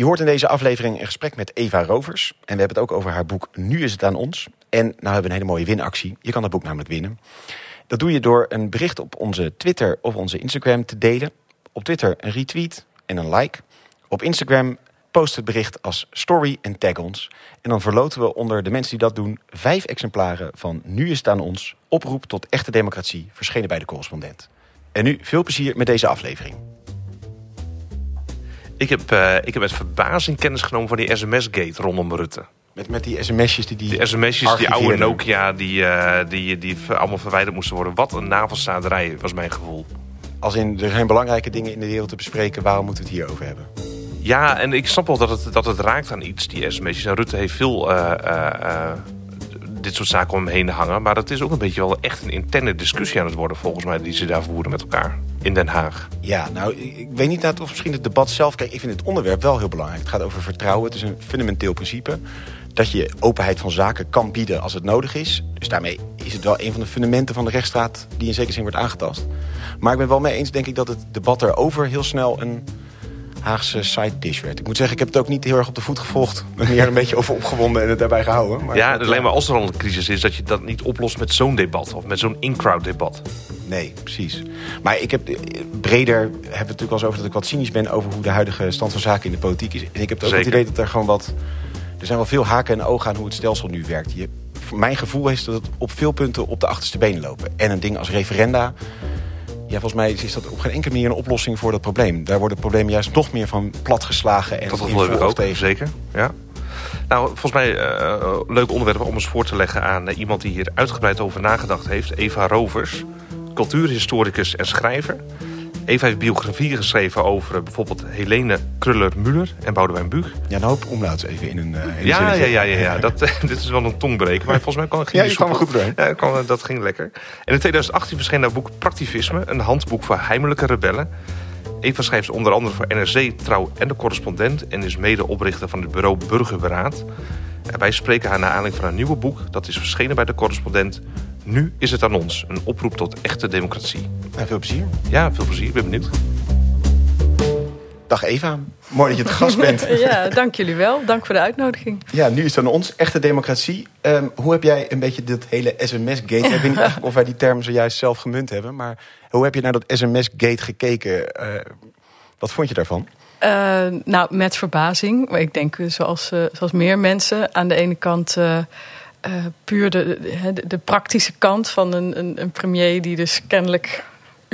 Je hoort in deze aflevering een gesprek met Eva Rovers. En we hebben het ook over haar boek Nu is het aan ons. En nou hebben we een hele mooie winactie. Je kan dat boek namelijk winnen. Dat doe je door een bericht op onze Twitter of onze Instagram te delen. Op Twitter een retweet en een like. Op Instagram post het bericht als story en tag ons. En dan verloten we onder de mensen die dat doen... vijf exemplaren van Nu is het aan ons. Oproep tot echte democratie, verschenen bij de correspondent. En nu veel plezier met deze aflevering. Ik heb, uh, ik heb met verbazing kennis genomen van die sms-gate rondom Rutte. Met, met die sms'jes die die Die sms'jes, die oude Nokia, die, uh, die, die allemaal verwijderd moesten worden. Wat een navelstaderij was mijn gevoel. Als in, er zijn belangrijke dingen in de wereld te bespreken. Waarom moeten we het hier over hebben? Ja, en ik snap wel dat het, dat het raakt aan iets, die sms'jes. En Rutte heeft veel uh, dit soort zaken om hem heen hangen. Maar het is ook een beetje wel echt een interne discussie aan het worden... volgens mij, die ze daar voeren met elkaar in Den Haag. Ja, nou, ik weet niet of misschien het debat zelf... Kijk, ik vind het onderwerp wel heel belangrijk. Het gaat over vertrouwen. Het is een fundamenteel principe. Dat je openheid van zaken kan bieden als het nodig is. Dus daarmee is het wel een van de fundamenten van de rechtsstaat... die in zekere zin wordt aangetast. Maar ik ben wel mee eens, denk ik, dat het debat erover heel snel... een Haagse side dish werd. Ik moet zeggen, ik heb het ook niet heel erg op de voet gevolgd. Ik ben hier een beetje over opgewonden en het daarbij gehouden. Maar ja, alleen maar als er al een crisis is... dat je dat niet oplost met zo'n debat of met zo'n in-crowd debat. Nee, precies. Maar ik heb breder hebben we het natuurlijk wel eens over dat ik wat cynisch ben... over hoe de huidige stand van zaken in de politiek is. En ik heb ook het idee dat er gewoon wat... Er zijn wel veel haken en ogen aan hoe het stelsel nu werkt. Je, mijn gevoel is dat het op veel punten op de achterste benen lopen. En een ding als referenda ja, volgens mij is dat op geen enkele manier een oplossing voor dat probleem. Daar worden problemen juist nog meer van platgeslagen. En dat gevoel heb ik ook, tegen. zeker. Ja. Nou, volgens mij uh, leuk onderwerp om eens voor te leggen aan uh, iemand die hier uitgebreid over nagedacht heeft. Eva Rovers, cultuurhistoricus en schrijver. Eva heeft biografieën geschreven over bijvoorbeeld Helene Kruller-Müller en Boudewijn Buug. Ja, een hoop omlauts even in een... Uh, ja, ja, ja, ja, ja, Dat, dit is wel een tongbreker, maar volgens mij kan het Ja, kwam goed doorheen. Ja, kan, dat ging lekker. En in 2018 verscheen haar boek Praktivisme, een handboek voor heimelijke rebellen. Eva schrijft onder andere voor NRC, Trouw en de Correspondent... en is medeoprichter van het bureau Burgerberaad. En wij spreken haar naar aanleiding van haar nieuwe boek. Dat is verschenen bij de Correspondent nu is het aan ons. Een oproep tot echte democratie. Veel plezier. Ja, veel plezier. Ik ben benieuwd. Dag Eva, mooi dat je het gast bent. ja, dank jullie wel. Dank voor de uitnodiging. Ja, nu is het aan ons, echte democratie. Um, hoe heb jij een beetje dit hele sms-gate... ik weet niet eigenlijk of wij die term zojuist zelf gemunt hebben... maar hoe heb je naar dat sms-gate gekeken? Uh, wat vond je daarvan? Uh, nou, met verbazing. Ik denk, zoals, uh, zoals meer mensen, aan de ene kant... Uh, puur de, de, de, praktische kant van een, een, een, premier die dus kennelijk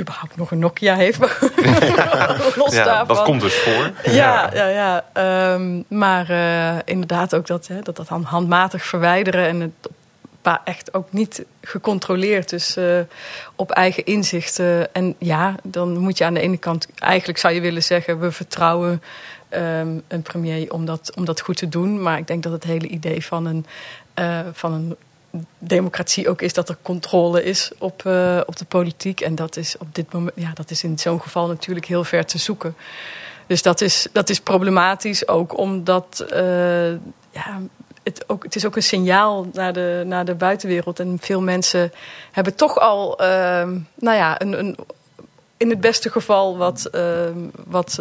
überhaupt nog een Nokia heeft. ja, ja dat komt dus voor. Ja, ja, ja. Um, maar inderdaad ook dat, hè, dat, dat handmatig verwijderen en het echt ook niet gecontroleerd. Dus uh, op eigen inzicht. en ja, dan moet je aan de ene kant, eigenlijk zou je willen zeggen, we vertrouwen um, een premier om dat, om dat goed te doen. Maar ik denk dat het hele idee van een, uh, van een democratie ook is dat er controle is op, uh, op de politiek. En dat is op dit moment, ja, dat is in zo'n geval natuurlijk heel ver te zoeken. Dus dat is, dat is problematisch ook omdat ja, het, ook, het is ook een signaal naar de, naar de buitenwereld. En veel mensen hebben toch al, uh, nou ja, een, een, in het beste geval wat. wat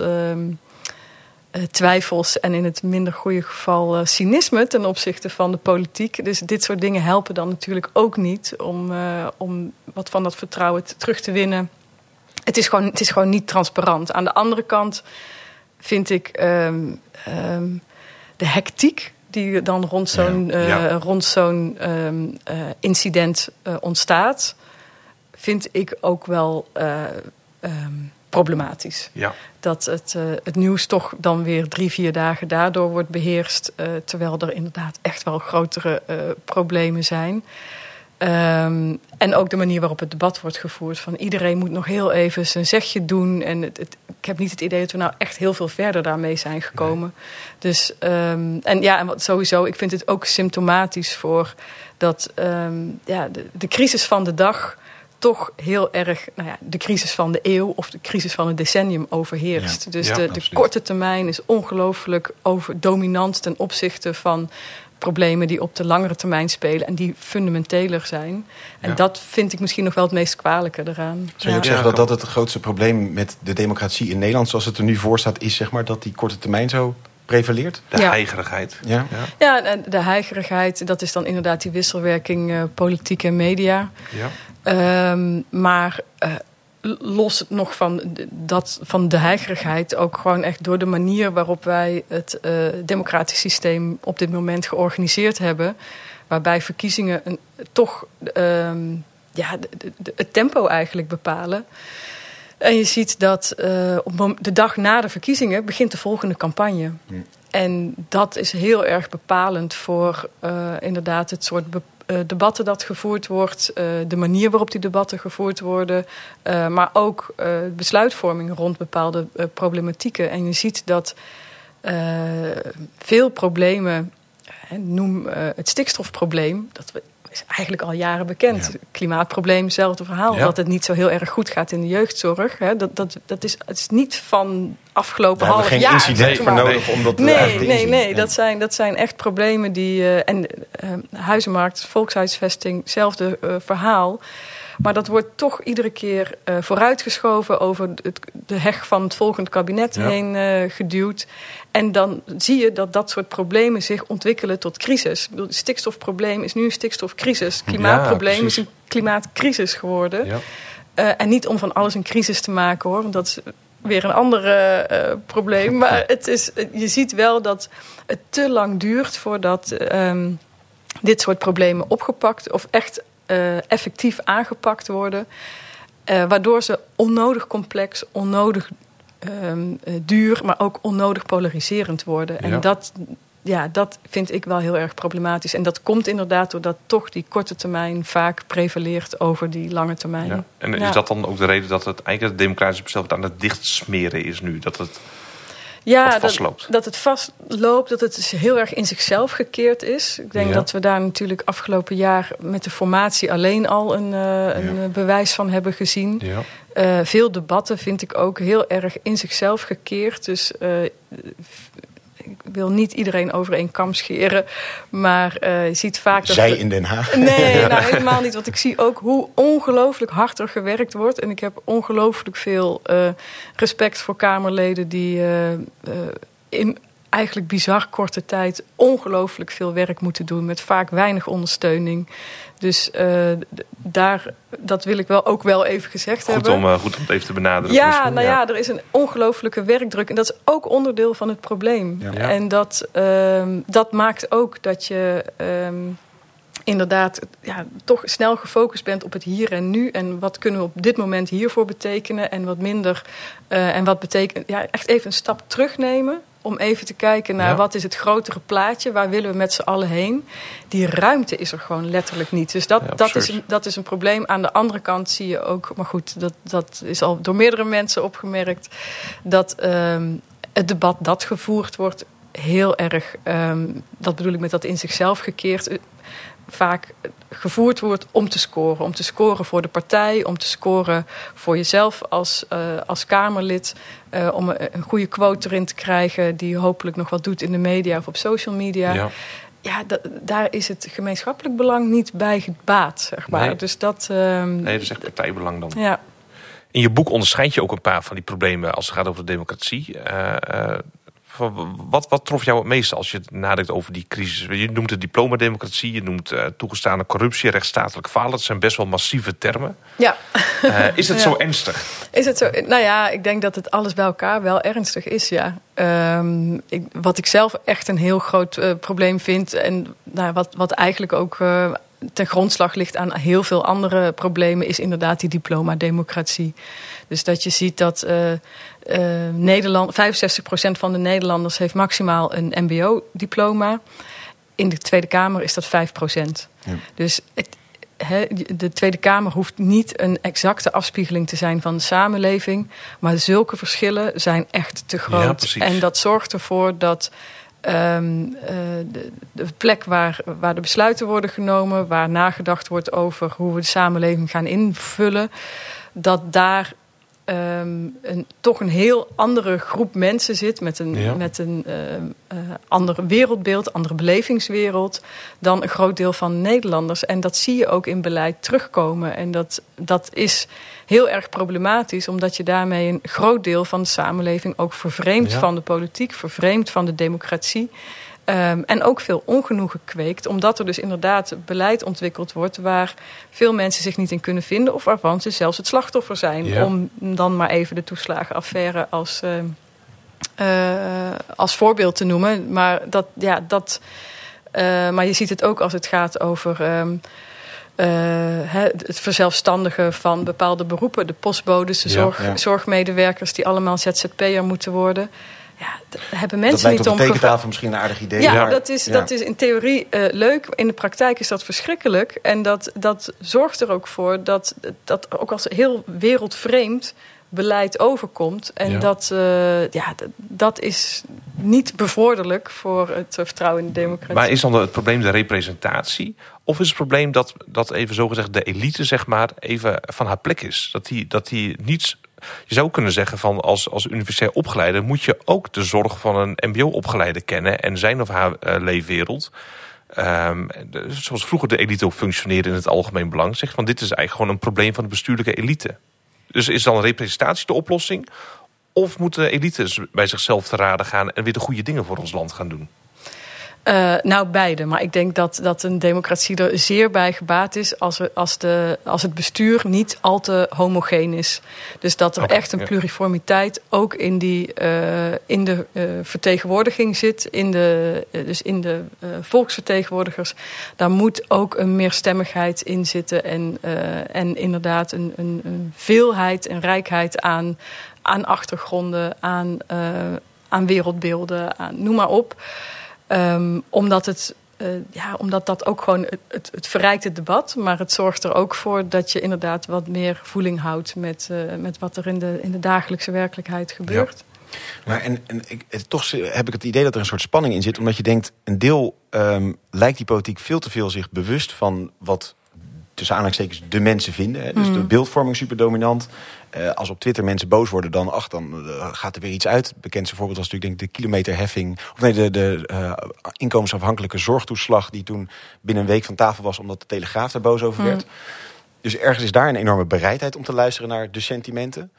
uh, twijfels en in het minder goede geval uh, cynisme ten opzichte van de politiek. Dus dit soort dingen helpen dan natuurlijk ook niet om, uh, om wat van dat vertrouwen terug te winnen. Het is, gewoon, het is gewoon niet transparant. Aan de andere kant vind ik de hectiek die dan rond zo'n ja, ja. rond zo'n um, incident ontstaat, vind ik ook wel problematisch. Ja. Dat het, het nieuws toch dan weer drie, vier dagen daardoor wordt beheerst. Terwijl er inderdaad echt wel grotere problemen zijn. Um, en ook de manier waarop het debat wordt gevoerd. Van iedereen moet nog heel even zijn zegje doen. En het, het, ik heb niet het idee dat we nou echt heel veel verder daarmee zijn gekomen. Nee. Dus, um, en ja, en wat sowieso, ik vind het ook symptomatisch voor dat um, ja, de, de crisis van de dag toch heel erg nou ja, de crisis van de eeuw of de crisis van het decennium overheerst. Ja, dus ja, de, de, korte termijn is ongelooflijk over dominant ten opzichte van problemen die op de langere termijn spelen en die fundamenteler zijn. En ja. dat vind ik misschien nog wel het meest kwalijke eraan. Zou je ook zeggen dat dat het grootste probleem met de democratie in Nederland zoals het er nu voor staat is zeg maar, dat die korte termijn zo prevaleert? De Ja. heigerigheid. Ja. Ja. Ja, en de heigerigheid, dat is dan inderdaad die wisselwerking eh, politiek en media. Ja. Ehm, maar eh, los het nog van, de- dat, van de heigerigheid, ook gewoon echt door de manier waarop wij het eh, democratisch systeem op dit moment georganiseerd hebben. Waarbij verkiezingen een, toch ehm, ja, de, de- de- het tempo eigenlijk bepalen. En je ziet dat eh, op de dag na de verkiezingen begint de volgende campagne. Hmm. En dat is heel erg bepalend voor eh, inderdaad het soort be- eh, debatten dat gevoerd wordt, eh, de manier waarop die debatten gevoerd worden, eh, maar ook eh, besluitvorming rond bepaalde eh, problematieken. En je ziet dat eh, veel problemen, noem eh, het stikstofprobleem, dat we- is eigenlijk al jaren bekend. Ja. Klimaatprobleem, hetzelfde verhaal. Ja. Dat het niet zo heel erg goed gaat in de jeugdzorg. Hè. Dat, dat, dat is, het is niet van afgelopen half we geen jaar. incident Nee, voor nodig om dat eh, Nee, nee, nee. Dat zijn, dat zijn echt problemen die. eh, en eh, huizenmarkt, volkshuisvesting, hetzelfde verhaal. Maar dat wordt toch iedere keer eh, vooruitgeschoven over het, de heg van het volgende kabinet Ja. heen eh, geduwd. En dan zie je dat dat soort problemen zich ontwikkelen tot crisis. Het stikstofprobleem is nu een stikstofcrisis. Het klimaatprobleem is een klimaatcrisis geworden. Ja. Eh, en niet om van alles een crisis te maken hoor, want dat is weer een ander probleem. Maar het is, je ziet wel dat het te lang duurt voordat ehm, dit soort problemen opgepakt of echt eh, effectief aangepakt worden. Eh, waardoor ze onnodig complex, onnodig ehm, eh, duur, maar ook onnodig polariserend worden. Ja. En dat, ja, dat vind ik wel heel erg problematisch. En dat komt inderdaad doordat toch die korte termijn vaak prevaleert over die lange termijn. Ja. En Ja. is dat dan ook de reden dat het eigenlijk het democratische bestel aan het dichtsmeren is nu? Dat het Ja, dat, dat het vastloopt, dat het dus heel erg in zichzelf gekeerd is. Ik denk Ja. dat we daar natuurlijk afgelopen jaar met de formatie alleen al een, eh, een Ja. eh, bewijs van hebben gezien. ja. Eh, veel debatten vind ik ook heel erg in zichzelf gekeerd. Dus wil niet iedereen over één kam scheren. Maar eh, je ziet vaak dat... Zij in Den Haag. Nee, nou helemaal niet. Want ik zie ook hoe ongelooflijk hard er gewerkt wordt. En ik heb ongelooflijk veel eh, respect voor Kamerleden die eh, in eigenlijk bizar korte tijd ongelooflijk veel werk moeten doen. Met vaak weinig ondersteuning. Dus eh, daar, dat wil ik wel ook wel even gezegd Goed hebben. om, eh, goed om het even te benaderen. Ja, misschien. nou ja, er is een ongelofelijke werkdruk. En dat is ook onderdeel van het probleem. Ja. Ja. En dat, ehm, dat maakt ook dat je ehm, inderdaad ja, toch snel gefocust bent op het hier en nu. En wat kunnen we op dit moment hiervoor betekenen. En wat minder. eh, en wat betekent. Ja, echt even een stap terugnemen. Om even te kijken naar Ja. wat is het grotere plaatje. Waar willen we met z'n allen heen. Die ruimte is er gewoon letterlijk niet. Dus dat, Ja, dat, is, een, dat is een probleem. Aan de andere kant zie je ook. Maar goed, dat, dat is al door meerdere mensen opgemerkt. Dat ehm, het debat dat gevoerd wordt heel erg. ehm, dat bedoel ik met dat in zichzelf gekeerd. Eh, Vaak gevoerd wordt om te scoren. Om te scoren voor de partij, om te scoren voor jezelf als, eh, als Kamerlid. eh, om een, een goede quote erin te krijgen die hopelijk nog wat doet in de media of op social media. Ja. Ja, da- daar is het gemeenschappelijk belang niet bij gebaat, zeg maar. Nee. Dus dat, ehm, Nee, dat is echt partijbelang dan. ja. In je boek onderscheid je ook een paar van die problemen als het gaat over de democratie. Wat, wat trof jou het meeste als je nadenkt over die crisis? Je noemt het diplomademocratie, je noemt eh, toegestane corruptie, rechtsstatelijk falen. Dat zijn best wel massieve termen. ja, Eh, is het Ja. zo ernstig? Is het zo? Nou ja, ik denk dat het alles bij elkaar wel ernstig is, ja. Ehm, ik, wat ik zelf echt een heel groot eh, probleem vind... en nou, wat, wat eigenlijk ook ten grondslag ligt aan heel veel andere problemen... is inderdaad die diploma-democratie. Dus dat je ziet dat eh, Nederland, 65% van de Nederlanders... heeft maximaal een mbo-diploma. In de Tweede Kamer is dat 5%. Ja. Dus het, hè, de Tweede Kamer hoeft niet een exacte afspiegeling te zijn van de samenleving. Maar zulke verschillen zijn echt te Ja, groot. precies. en dat zorgt ervoor dat ehm, eh, de, de plek waar, waar de besluiten worden genomen, waar nagedacht wordt over hoe we de samenleving gaan invullen, dat daar ehm, een, toch een heel andere groep mensen zit met een, Ja. met een eh, ander wereldbeeld, andere belevingswereld dan een groot deel van Nederlanders. En dat zie je ook in beleid terugkomen. En dat, dat is heel erg problematisch, omdat je daarmee een groot deel van de samenleving ook vervreemdt Ja. van de politiek, vervreemdt van de democratie. Ehm, en ook veel ongenoegen kweekt, omdat er dus inderdaad beleid ontwikkeld wordt waar veel mensen zich niet in kunnen vinden of waarvan ze zelfs het slachtoffer zijn. Ja. Om dan maar even de toeslagenaffaire als, ehm, eh, als voorbeeld te noemen. Maar, dat, ja, dat, eh, maar je ziet het ook als het gaat over. ehm, eh, het verzelfstandigen van bepaalde beroepen, de postbodes, de Ja, zorg, ja. zorgmedewerkers die allemaal ZZP'er moeten worden. Ja, hebben Dat mensen lijkt niet op om tekentafel misschien een aardig idee. ja, maar- dat, is, ja. dat is in theorie eh, leuk. In de praktijk is dat verschrikkelijk. En dat, dat zorgt er ook voor dat, dat ook als heel wereldvreemd beleid overkomt. En Ja. dat, eh, ja, dat is niet bevorderlijk voor het vertrouwen in de democratie. Maar is dan het probleem de representatie? Of is het probleem dat, dat even zogezegd de elite zeg maar even van haar plek is? Dat die, dat die niets... Je zou kunnen zeggen van als, als universitair opgeleide... moet je ook de zorg van een mbo-opgeleide kennen... en zijn of haar eh, leefwereld. Ehm, zoals vroeger de elite ook functioneerde in het algemeen belang. Zegt van dit is eigenlijk gewoon een probleem van de bestuurlijke elite. Dus is dan representatie de oplossing? Of moeten elites bij zichzelf te raden gaan... en weer de goede dingen voor ons land gaan doen? Eh, nou, beide. Maar ik denk dat, dat een democratie er zeer bij gebaat is als, als, de, als het bestuur niet al te homogeen is. Dus dat er echt een ja. pluriformiteit ook in, die, eh, in de eh, vertegenwoordiging zit. In de, dus in de volksvertegenwoordigers. Daar moet ook een meerstemmigheid in zitten. En, en inderdaad een, een, een veelheid en rijkheid aan, aan achtergronden, aan, aan wereldbeelden, aan, noem maar op. Ehm, omdat, het, eh, ja, omdat dat ook gewoon het, het, het verrijkt het debat, maar het zorgt er ook voor dat je inderdaad wat meer voeling houdt met, eh, met wat er in de, in de dagelijkse werkelijkheid gebeurt. Maar en, en ik, het- toch heb ik het idee dat er een soort spanning in zit. Omdat je denkt, een deel ehm, lijkt die politiek veel te veel zich bewust van wat tussen aanhalingstekens de mensen vinden. Hè. Dus de beeldvorming super dominant. Eh, als op Twitter mensen boos worden, dan, ach, dan eh, gaat er weer iets uit. Het bekendste voorbeeld was natuurlijk denk ik de kilometerheffing. Of nee, de, de eh, inkomensafhankelijke zorgtoeslag die toen binnen een week van tafel was omdat de Telegraaf daar boos over werd. Dus ergens is daar een enorme bereidheid om te luisteren naar de sentimenten.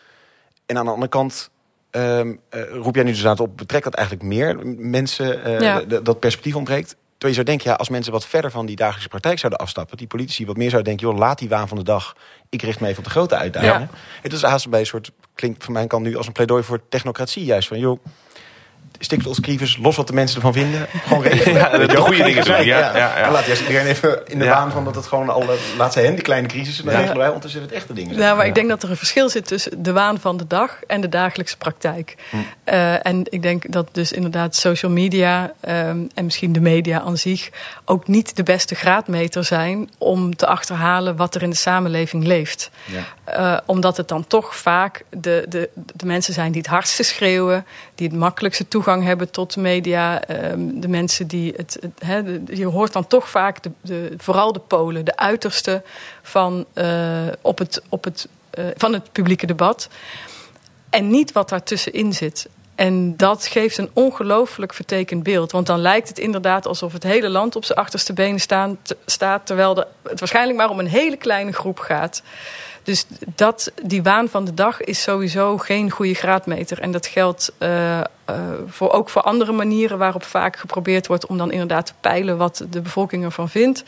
En aan de andere kant ehm, eh, roep jij nu dus aan het op, betrekt dat eigenlijk meer mensen, Ja. dat perspectief ontbreekt. Terwijl je zou denken, ja, als mensen wat verder van die dagelijkse praktijk zouden afstappen, die politici wat meer zouden denken, joh, laat die waan van de dag, ik richt me even op de grote uitdagingen. Het is haast bij een soort, klinkt van mijn kant nu als een pleidooi voor technocratie juist. Van joh, stikstofcrisis, los wat de mensen ervan vinden, gewoon regelen. Ja, de goede dingen doen, ja, ja, ja. En laat juist iedereen even in de Ja. waan van dat het gewoon al, eh, laat zij hen die kleine crisis, en dan Ja. regelen wij ondertussen het echte dingen. zijn. Ja, maar ik denk dat er een verschil zit tussen de waan van de dag en de dagelijkse praktijk. Eh, en ik denk dat dus inderdaad social media ehm, en misschien de media aan zich ook niet de beste graadmeter zijn om te achterhalen wat er in de samenleving leeft. Eh, omdat het dan toch vaak de, de, de mensen zijn die het hardste schreeuwen, die het makkelijkste toegang hebben tot de media. ehm, de mensen die het. je hoort dan toch vaak de, de, vooral de Polen, de uiterste van, eh, op het, op het, eh, van het publieke debat. En niet wat daartussenin zit. En dat geeft een ongelooflijk vertekend beeld. Want dan lijkt het inderdaad alsof het hele land op zijn achterste benen staat. Terwijl er- het waarschijnlijk maar om een hele kleine groep gaat. Dus dat, die waan van de dag is sowieso geen goede graadmeter. En dat geldt eh, eh, voor, ook voor andere manieren waarop vaak geprobeerd wordt om dan inderdaad te peilen wat de bevolking ervan vindt.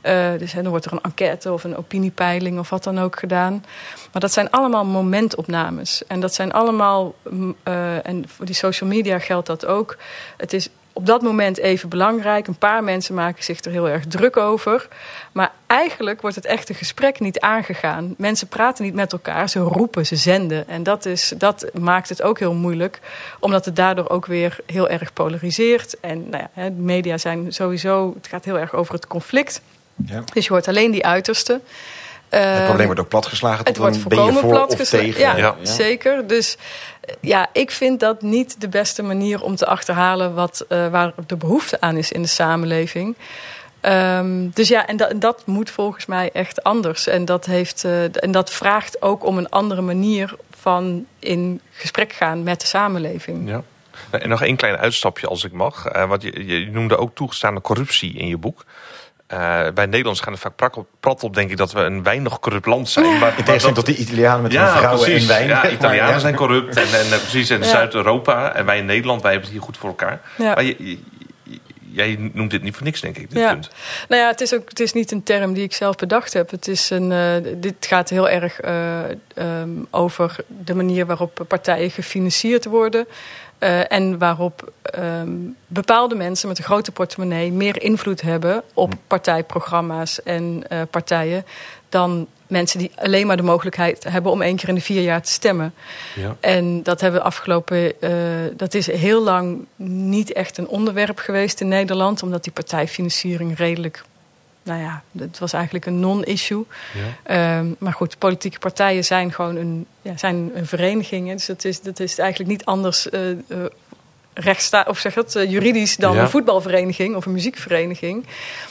Eh, dus hè, dan wordt er een enquête of een opiniepeiling of wat dan ook gedaan. Maar dat zijn allemaal momentopnames. En dat zijn allemaal, mm, en voor die social media geldt dat ook. Het is op dat moment even belangrijk. Een paar mensen maken zich er heel erg druk over. Maar eigenlijk wordt het echte gesprek niet aangegaan. Mensen praten niet met elkaar, ze roepen, ze zenden. En dat, is, dat maakt het ook heel moeilijk, omdat het daardoor ook weer heel erg polariseert. En nou ja, de media zijn sowieso, het gaat heel erg over het conflict. Ja. Dus je hoort alleen die uitersten. Het Ehm, probleem wordt ook platgeslagen. het tot wordt dan ben je volkomen voor of platgeslagen. tegen. Ja, Ja. zeker. Dus eh, ja, ik vind dat niet de beste manier om te achterhalen wat, eh, waar de behoefte aan is in de samenleving. Ehm, dus ja, en dat, en dat moet volgens mij echt anders. En dat, heeft, eh, en dat vraagt ook om een andere manier van in gesprek gaan met de samenleving. Ja. En nog één klein uitstapje als ik mag. Uh, want je, je, noemde ook toegestaande corruptie in je boek. Uh, wij Nederlanders gaan er vaak prat op, denk ik, dat we een weinig corrupt land zijn. Maar, in tegenstelling tot die Italianen met ja, vrouwen precies. en wijn. Ja, Italianen ja. zijn corrupt. En, en precies, en Zuid-Europa. En wij in Nederland, wij hebben het hier goed voor elkaar. Maar je, jij noemt dit niet voor niks, denk ik, dit ja. punt. Nou ja, het is, ook, het is niet een term die ik zelf bedacht heb. Het is een, uh, dit gaat heel erg uh, um, over de manier waarop partijen gefinancierd worden. Uh, en waarop um, bepaalde mensen met een grote portemonnee meer invloed hebben op partijprogramma's en partijen dan mensen die alleen maar de mogelijkheid hebben om één keer in de vier jaar te stemmen. Ja. En dat hebben we afgelopen. Uh, dat is heel lang niet echt een onderwerp geweest in Nederland, omdat die partijfinanciering redelijk. Nou ja, het was eigenlijk een non-issue. Ja. Um, maar goed, politieke partijen zijn gewoon een, ja, zijn een vereniging. Dus dat is, dat is eigenlijk niet anders uh, uh, rechtsta of zeg het, uh, juridisch dan ja. een voetbalvereniging of een muziekvereniging.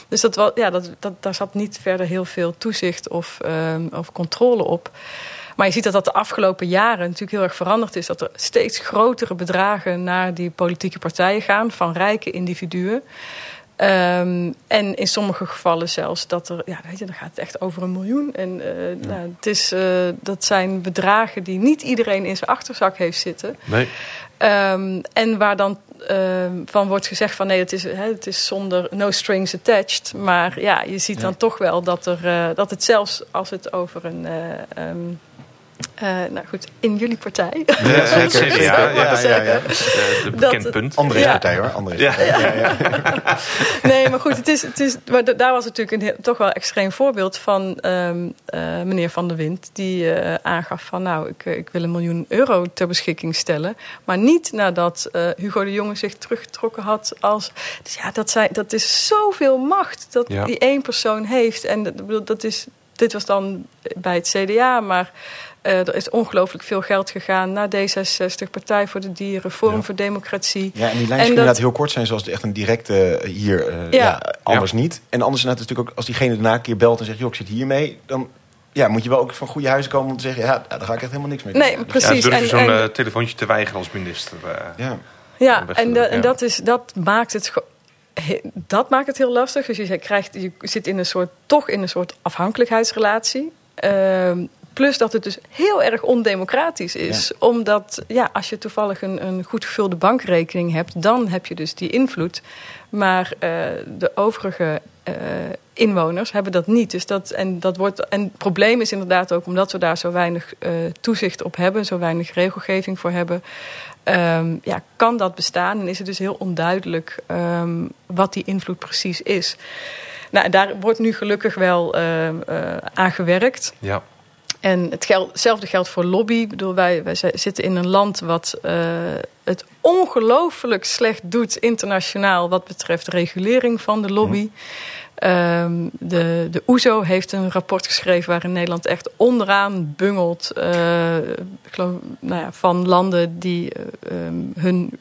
Dus dat, wel, ja, dat, dat, daar zat niet verder heel veel toezicht of, um, of controle op. Maar je ziet dat dat de afgelopen jaren natuurlijk heel erg veranderd is. Dat er steeds grotere bedragen naar die politieke partijen gaan van rijke individuen. Um, en in sommige gevallen zelfs dat er, ja, weet je, dan gaat het echt over een miljoen. En uh, ja. nou, het is, uh, dat zijn bedragen die niet iedereen in zijn achterzak heeft zitten. Nee. Um, en waar dan uh, van wordt gezegd van nee, het is, hè, het is zonder no strings attached. Maar ja, je ziet ja. dan toch wel dat, er, uh, dat het zelfs als het over een. Um, uh, nou goed, in jullie partij. Ja, zeker. Ja, ja, ja, ja, bekend punt. Ja. partij hoor. Ja. Ja. Ja, nee, maar goed, het is, het is, maar daar was natuurlijk een toch wel extreem voorbeeld van um, uh, meneer Van der Wind. Die uh, aangaf van nou, ik, ik wil een miljoen euro ter beschikking stellen. Maar niet nadat uh, Hugo de Jonge zich teruggetrokken had als... Dus ja, dat, zijn, dat is zoveel macht dat ja. die één persoon heeft. En dat, dat is, dit was dan bij het CDA, maar... Uh, er is ongelooflijk veel geld gegaan naar D66, Partij voor de Dieren, Forum ja. voor Democratie. Ja, en die lijntjes kunnen inderdaad heel kort zijn, zoals echt een directe uh, hier, uh, ja. ja. anders ja. niet. En anders inderdaad natuurlijk ook als diegene daarna een keer belt en zegt, joh, ik zit hiermee, dan ja, moet je wel ook van goede huizen komen om te zeggen, ja, daar ga ik echt helemaal niks mee doen. Nee, precies. Ja, durf je zo'n en... telefoontje te weigeren als minister? ja, ja en, de, en dat, is, dat maakt het dat maakt het heel lastig. Dus je, krijgt, je zit in een soort, toch in een soort afhankelijkheidsrelatie. Uh, Plus dat het dus heel erg ondemocratisch is. Ja. Omdat ja, als je toevallig een, een goed gevulde bankrekening hebt, dan heb je dus die invloed. Maar uh, de overige uh, inwoners hebben dat niet. Dus dat, en, dat wordt, en het probleem is inderdaad ook omdat we daar zo weinig uh, toezicht op hebben, zo weinig regelgeving voor hebben. Um, ja, kan dat bestaan en is het dus heel onduidelijk um, wat die invloed precies is. Nou, daar wordt nu gelukkig wel aan gewerkt. Ja. En het geld, hetzelfde geldt voor lobby. Ik bedoel, wij, wij zitten in een land wat uh, het ongelooflijk slecht doet internationaal wat betreft regulering van de lobby. Mm. Um, de, de OESO heeft een rapport geschreven waarin Nederland echt onderaan bungelt uh, ik geloof, nou ja, van landen die uh, um, hun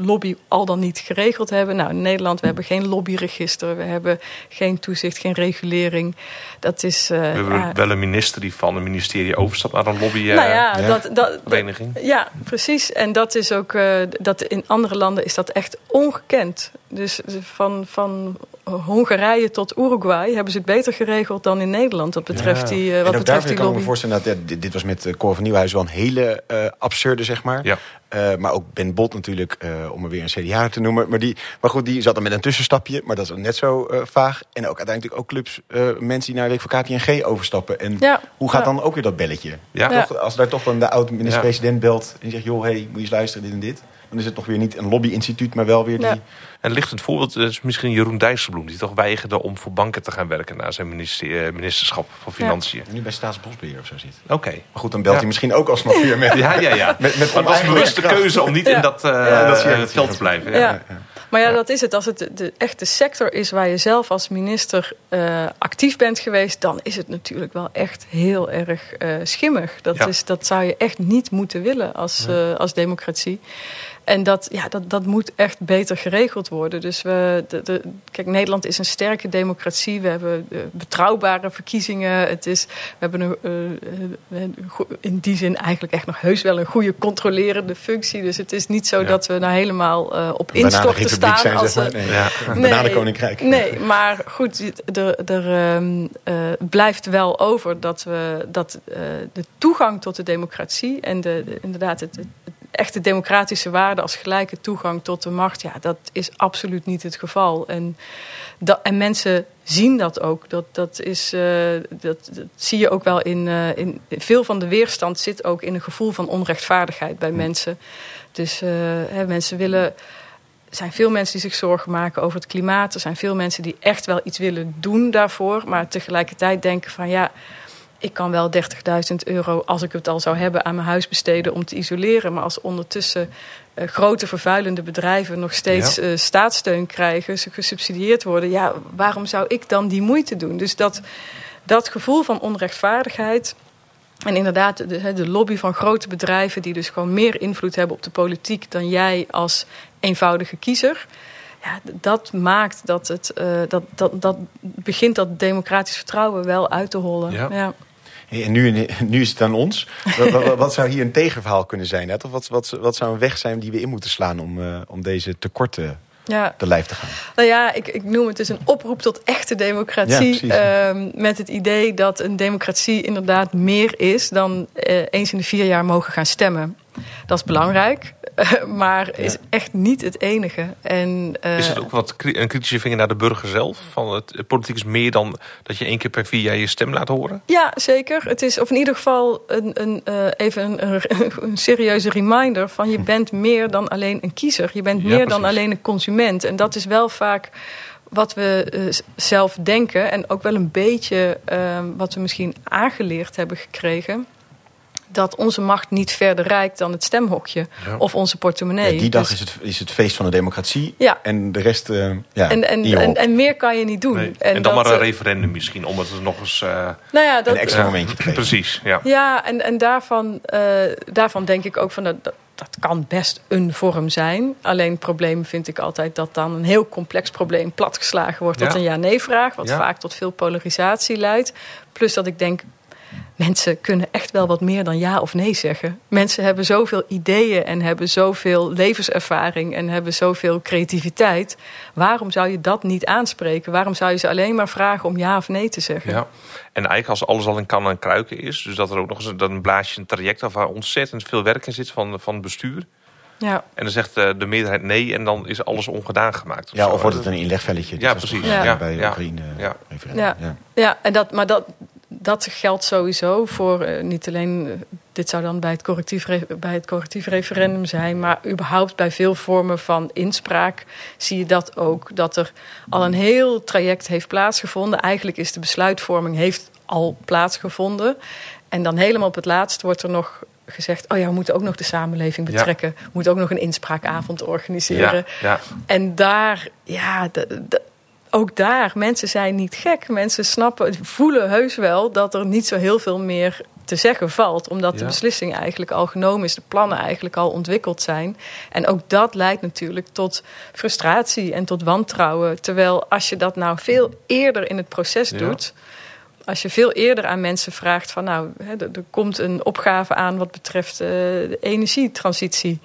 lobby al dan niet geregeld hebben. Nou, in Nederland, we hebben geen lobbyregister, we hebben geen toezicht, geen regulering. Dat is. Uh, we hebben ja, wel een minister die van een ministerie overstapt naar een lobby. Uh, nou ja, ja. Dat, dat, vereniging. Ja, precies. En dat is ook. Uh, dat in andere landen is dat echt ongekend. Dus van, van Hongarije tot Uruguay hebben ze het beter geregeld dan in Nederland. Wat betreft ja. die, uh, wat en ook betreft daar die kan ik me voorstellen dat dit, dit was met uh, Cor van Nieuwhuis wel een hele uh, absurde, zeg maar. Ja. Uh, maar ook Ben Bot natuurlijk, uh, om er weer een CDA te noemen. Maar, die, maar goed, die zat dan met een tussenstapje, maar dat is net zo uh, vaag. En ook uiteindelijk ook clubs, mensen die naar de week van KTNG overstappen. En ja. hoe gaat ja. dan ook weer dat belletje? Ja. Toch, als daar toch dan de oud-minister-president belt en die zegt... joh, hey, moet je eens luisteren, dit en dit. Dan is het toch weer niet een lobbyinstituut, maar wel weer die... En ligt het voorbeeld is misschien Jeroen Dijsselbloem... die toch weigerde om voor banken te gaan werken... na zijn minister, ministerschap van Financiën. Ja. nu bij Staatsbosbeheer of zo zit. Oké. Okay. Maar goed, dan belt ja. hij misschien ook alsnog weer met... ja, ja, ja. met, met maar het was een bewuste keuze om niet in dat, uh, dat uh, veld te blijven. Ja. Maar ja, dat is het. Als het de, de echte sector is waar je zelf als minister uh, actief bent geweest... dan is het natuurlijk wel echt heel erg schimmig. Dat, is, dat zou je echt niet moeten willen als, als democratie. En dat, ja, dat, dat moet echt beter geregeld worden. Dus we, de, de, kijk, Nederland is een sterke democratie. We hebben uh, betrouwbare verkiezingen. Het is, we hebben een, uh, in die zin eigenlijk echt nog heus wel een goede controlerende functie. Dus het is niet zo ja. dat we nou helemaal uh, op instorten staan. Zijn, als, zeg maar. nee. ja. nee, koninkrijk. Nee, maar goed, er, er um, blijft wel over dat, we, dat de toegang tot de democratie en de, de inderdaad het, het echte democratische waarden als gelijke toegang tot de macht, ja, dat is absoluut niet het geval. En, dat, en mensen zien dat ook. Dat, dat, is, uh, dat, dat, zie je ook wel in, uh, in. Veel van de weerstand zit ook in een gevoel van onrechtvaardigheid bij mensen. Dus uh, hè, mensen willen. Er zijn veel mensen die zich zorgen maken over het klimaat. Er zijn veel mensen die echt wel iets willen doen daarvoor. Maar tegelijkertijd denken van ja ik kan wel 30.000 euro, als ik het al zou hebben, aan mijn huis besteden om te isoleren. Maar als ondertussen uh, grote vervuilende bedrijven nog steeds ja. uh, staatssteun krijgen, ze gesubsidieerd worden, ja, waarom zou ik dan die moeite doen? Dus dat, dat gevoel van onrechtvaardigheid. En inderdaad, de, de lobby van grote bedrijven die dus gewoon meer invloed hebben op de politiek dan jij als eenvoudige kiezer. Ja, dat maakt dat het uh, dat, dat, dat begint dat democratisch vertrouwen wel uit te hollen. Ja. ja. En nu, nu is het aan ons. wat, wat, zou hier een tegenverhaal kunnen zijn? Of wat, wat, wat zou een weg zijn die we in moeten slaan om, uh, om deze tekorten ja. te lijf te gaan? Nou ja, ik, ik noem het dus een oproep tot echte democratie. Ja, uh, met het idee dat een democratie inderdaad meer is dan uh, eens in de vier jaar mogen gaan stemmen. Dat is belangrijk. maar is echt niet het enige. En, uh, is het ook wat een kritische vinger naar de burger zelf? Van het, politiek is meer dan dat je één keer per vier jaar je stem laat horen? Ja, zeker. Het is of in ieder geval een, een, uh, even een, een, serieuze reminder van je bent meer dan alleen een kiezer. Je bent meer dan alleen een consument. En dat is wel vaak wat we uh, zelf denken en ook wel een beetje wat we misschien aangeleerd hebben gekregen dat onze macht niet verder reikt dan het stemhokje ja. of onze portemonnee. Ja, die dag dus, is, het, is het feest van de democratie ja. en de rest. Uh, ja, en, en, en, en, meer kan je niet doen. Nee. En, en, dan dat, maar een referendum misschien, om het nog eens. Uh, nou ja, dat, een extra momentje te geven. Precies, ja. Ja, en, en daarvan, uh, daarvan denk ik ook van dat, dat, dat kan best een vorm zijn. Alleen het probleem vind ik altijd dat dan een heel complex probleem platgeslagen wordt tot een ja-nee-vraag, wat vaak tot veel polarisatie leidt. Plus dat ik denk, mensen kunnen echt wel wat meer dan ja of nee zeggen. Mensen hebben zoveel ideeën en hebben zoveel levenservaring en hebben zoveel creativiteit. Waarom zou je dat niet aanspreken? Waarom zou je ze alleen maar vragen om ja of nee te zeggen? Ja. En eigenlijk als alles al in kan en kruiken is, dus dat er ook nog eens dan blaas je een traject af waar ontzettend veel werk in zit van, van het bestuur. Ja. En dan zegt de meerderheid nee en dan is alles ongedaan gemaakt. Of ja, zo. of wordt het een inlegvelletje. Ja, precies. Ja. Bij ja. Oekraïne ja. Ja. ja. ja, en dat, maar dat, dat geldt sowieso voor uh, niet alleen. Uh, dit zou dan bij het, correctief bij het correctief referendum zijn, maar überhaupt bij veel vormen van inspraak zie je dat ook. Dat er al een heel traject heeft plaatsgevonden. Eigenlijk is de besluitvorming heeft al plaatsgevonden. En dan helemaal op het laatst wordt er nog gezegd: oh ja, we moeten ook nog de samenleving betrekken. Ja. We moeten ook nog een inspraakavond organiseren. Ja, ja. En daar, ja, ook daar, mensen zijn niet gek. Mensen snappen, voelen heus wel dat er niet zo heel veel meer te zeggen valt. Omdat ja. de beslissing eigenlijk al genomen is, de plannen eigenlijk al ontwikkeld zijn. En ook dat leidt natuurlijk tot frustratie en tot wantrouwen. Terwijl als je dat nou veel eerder in het proces ja. doet. Als je veel eerder aan mensen vraagt van nou, er komt een opgave aan wat betreft uh, de energietransitie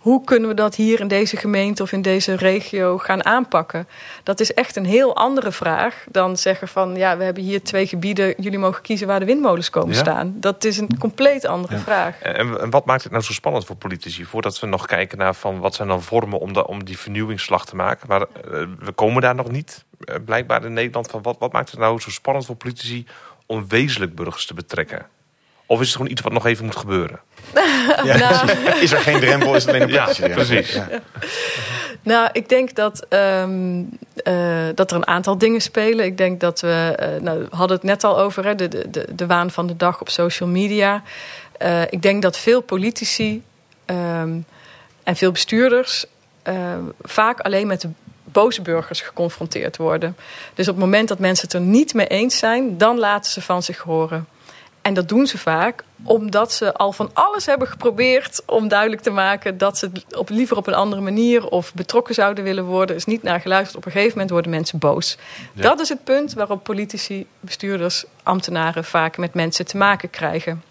hoe kunnen we dat hier in deze gemeente of in deze regio gaan aanpakken? Dat is echt een heel andere vraag dan zeggen van ja, we hebben hier twee gebieden, jullie mogen kiezen waar de windmolens komen ja. staan. Dat is een compleet andere ja. vraag. En, en, wat maakt het nou zo spannend voor politici? Voordat we nog kijken naar van wat zijn dan vormen om, de, om die vernieuwingsslag te maken. Maar uh, we komen daar nog niet, uh, blijkbaar in Nederland. Van wat, wat maakt het nou zo spannend voor politici om wezenlijk burgers te betrekken? Of is het gewoon iets wat nog even moet gebeuren? Ja, nou. Is er geen drempel, is het alleen een ja, ja, precies. Ja. Nou, ik denk dat, um, uh, dat er een aantal dingen spelen. Ik denk dat we, uh, nou, we hadden het net al over, hè, de, de, de waan van de dag op social media. Uh, ik denk dat veel politici um, en veel bestuurders vaak alleen met de boze burgers geconfronteerd worden. Dus op het moment dat mensen het er niet mee eens zijn, dan laten ze van zich horen. En dat doen ze vaak omdat ze al van alles hebben geprobeerd om duidelijk te maken dat ze op, liever op een andere manier of betrokken zouden willen worden. Er is niet naar geluisterd. Op een gegeven moment worden mensen boos. Dat is het punt waarop politici, bestuurders, ambtenaren vaak met mensen te maken krijgen.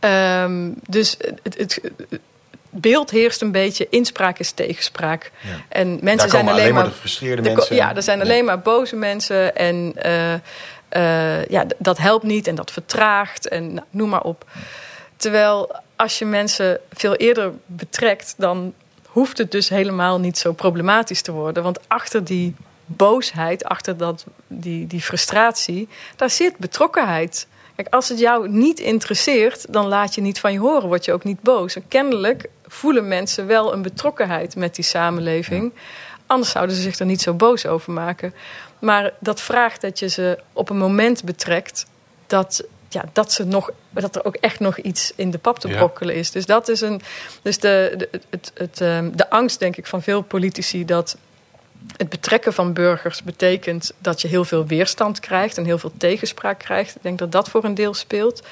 Um, dus het, het, beeld heerst een beetje, inspraak is tegenspraak. Ja. En mensen zijn alleen, alleen maar, de mensen. Ja, er zijn alleen maar boze mensen en uh, uh, ja, dat helpt niet en dat vertraagt en nou, noem maar op. Terwijl als je mensen veel eerder betrekt, dan hoeft het dus helemaal niet zo problematisch te worden. Want achter die boosheid, achter dat, die, die frustratie, daar zit betrokkenheid. Kijk, als het jou niet interesseert, dan laat je niet van je horen, word je ook niet boos. En kennelijk voelen mensen wel een betrokkenheid met die samenleving. Anders zouden ze zich er niet zo boos over maken. Maar dat vraagt dat je ze op een moment betrekt dat, ja, dat, ze nog, dat er ook echt nog iets in de pap te brokkelen is. Dus dat is een. Dus de, de, het, het, ehm, de angst, denk ik, van veel politici dat het betrekken van burgers betekent dat je heel veel weerstand krijgt en heel veel tegenspraak krijgt. Ik denk dat dat voor een deel speelt.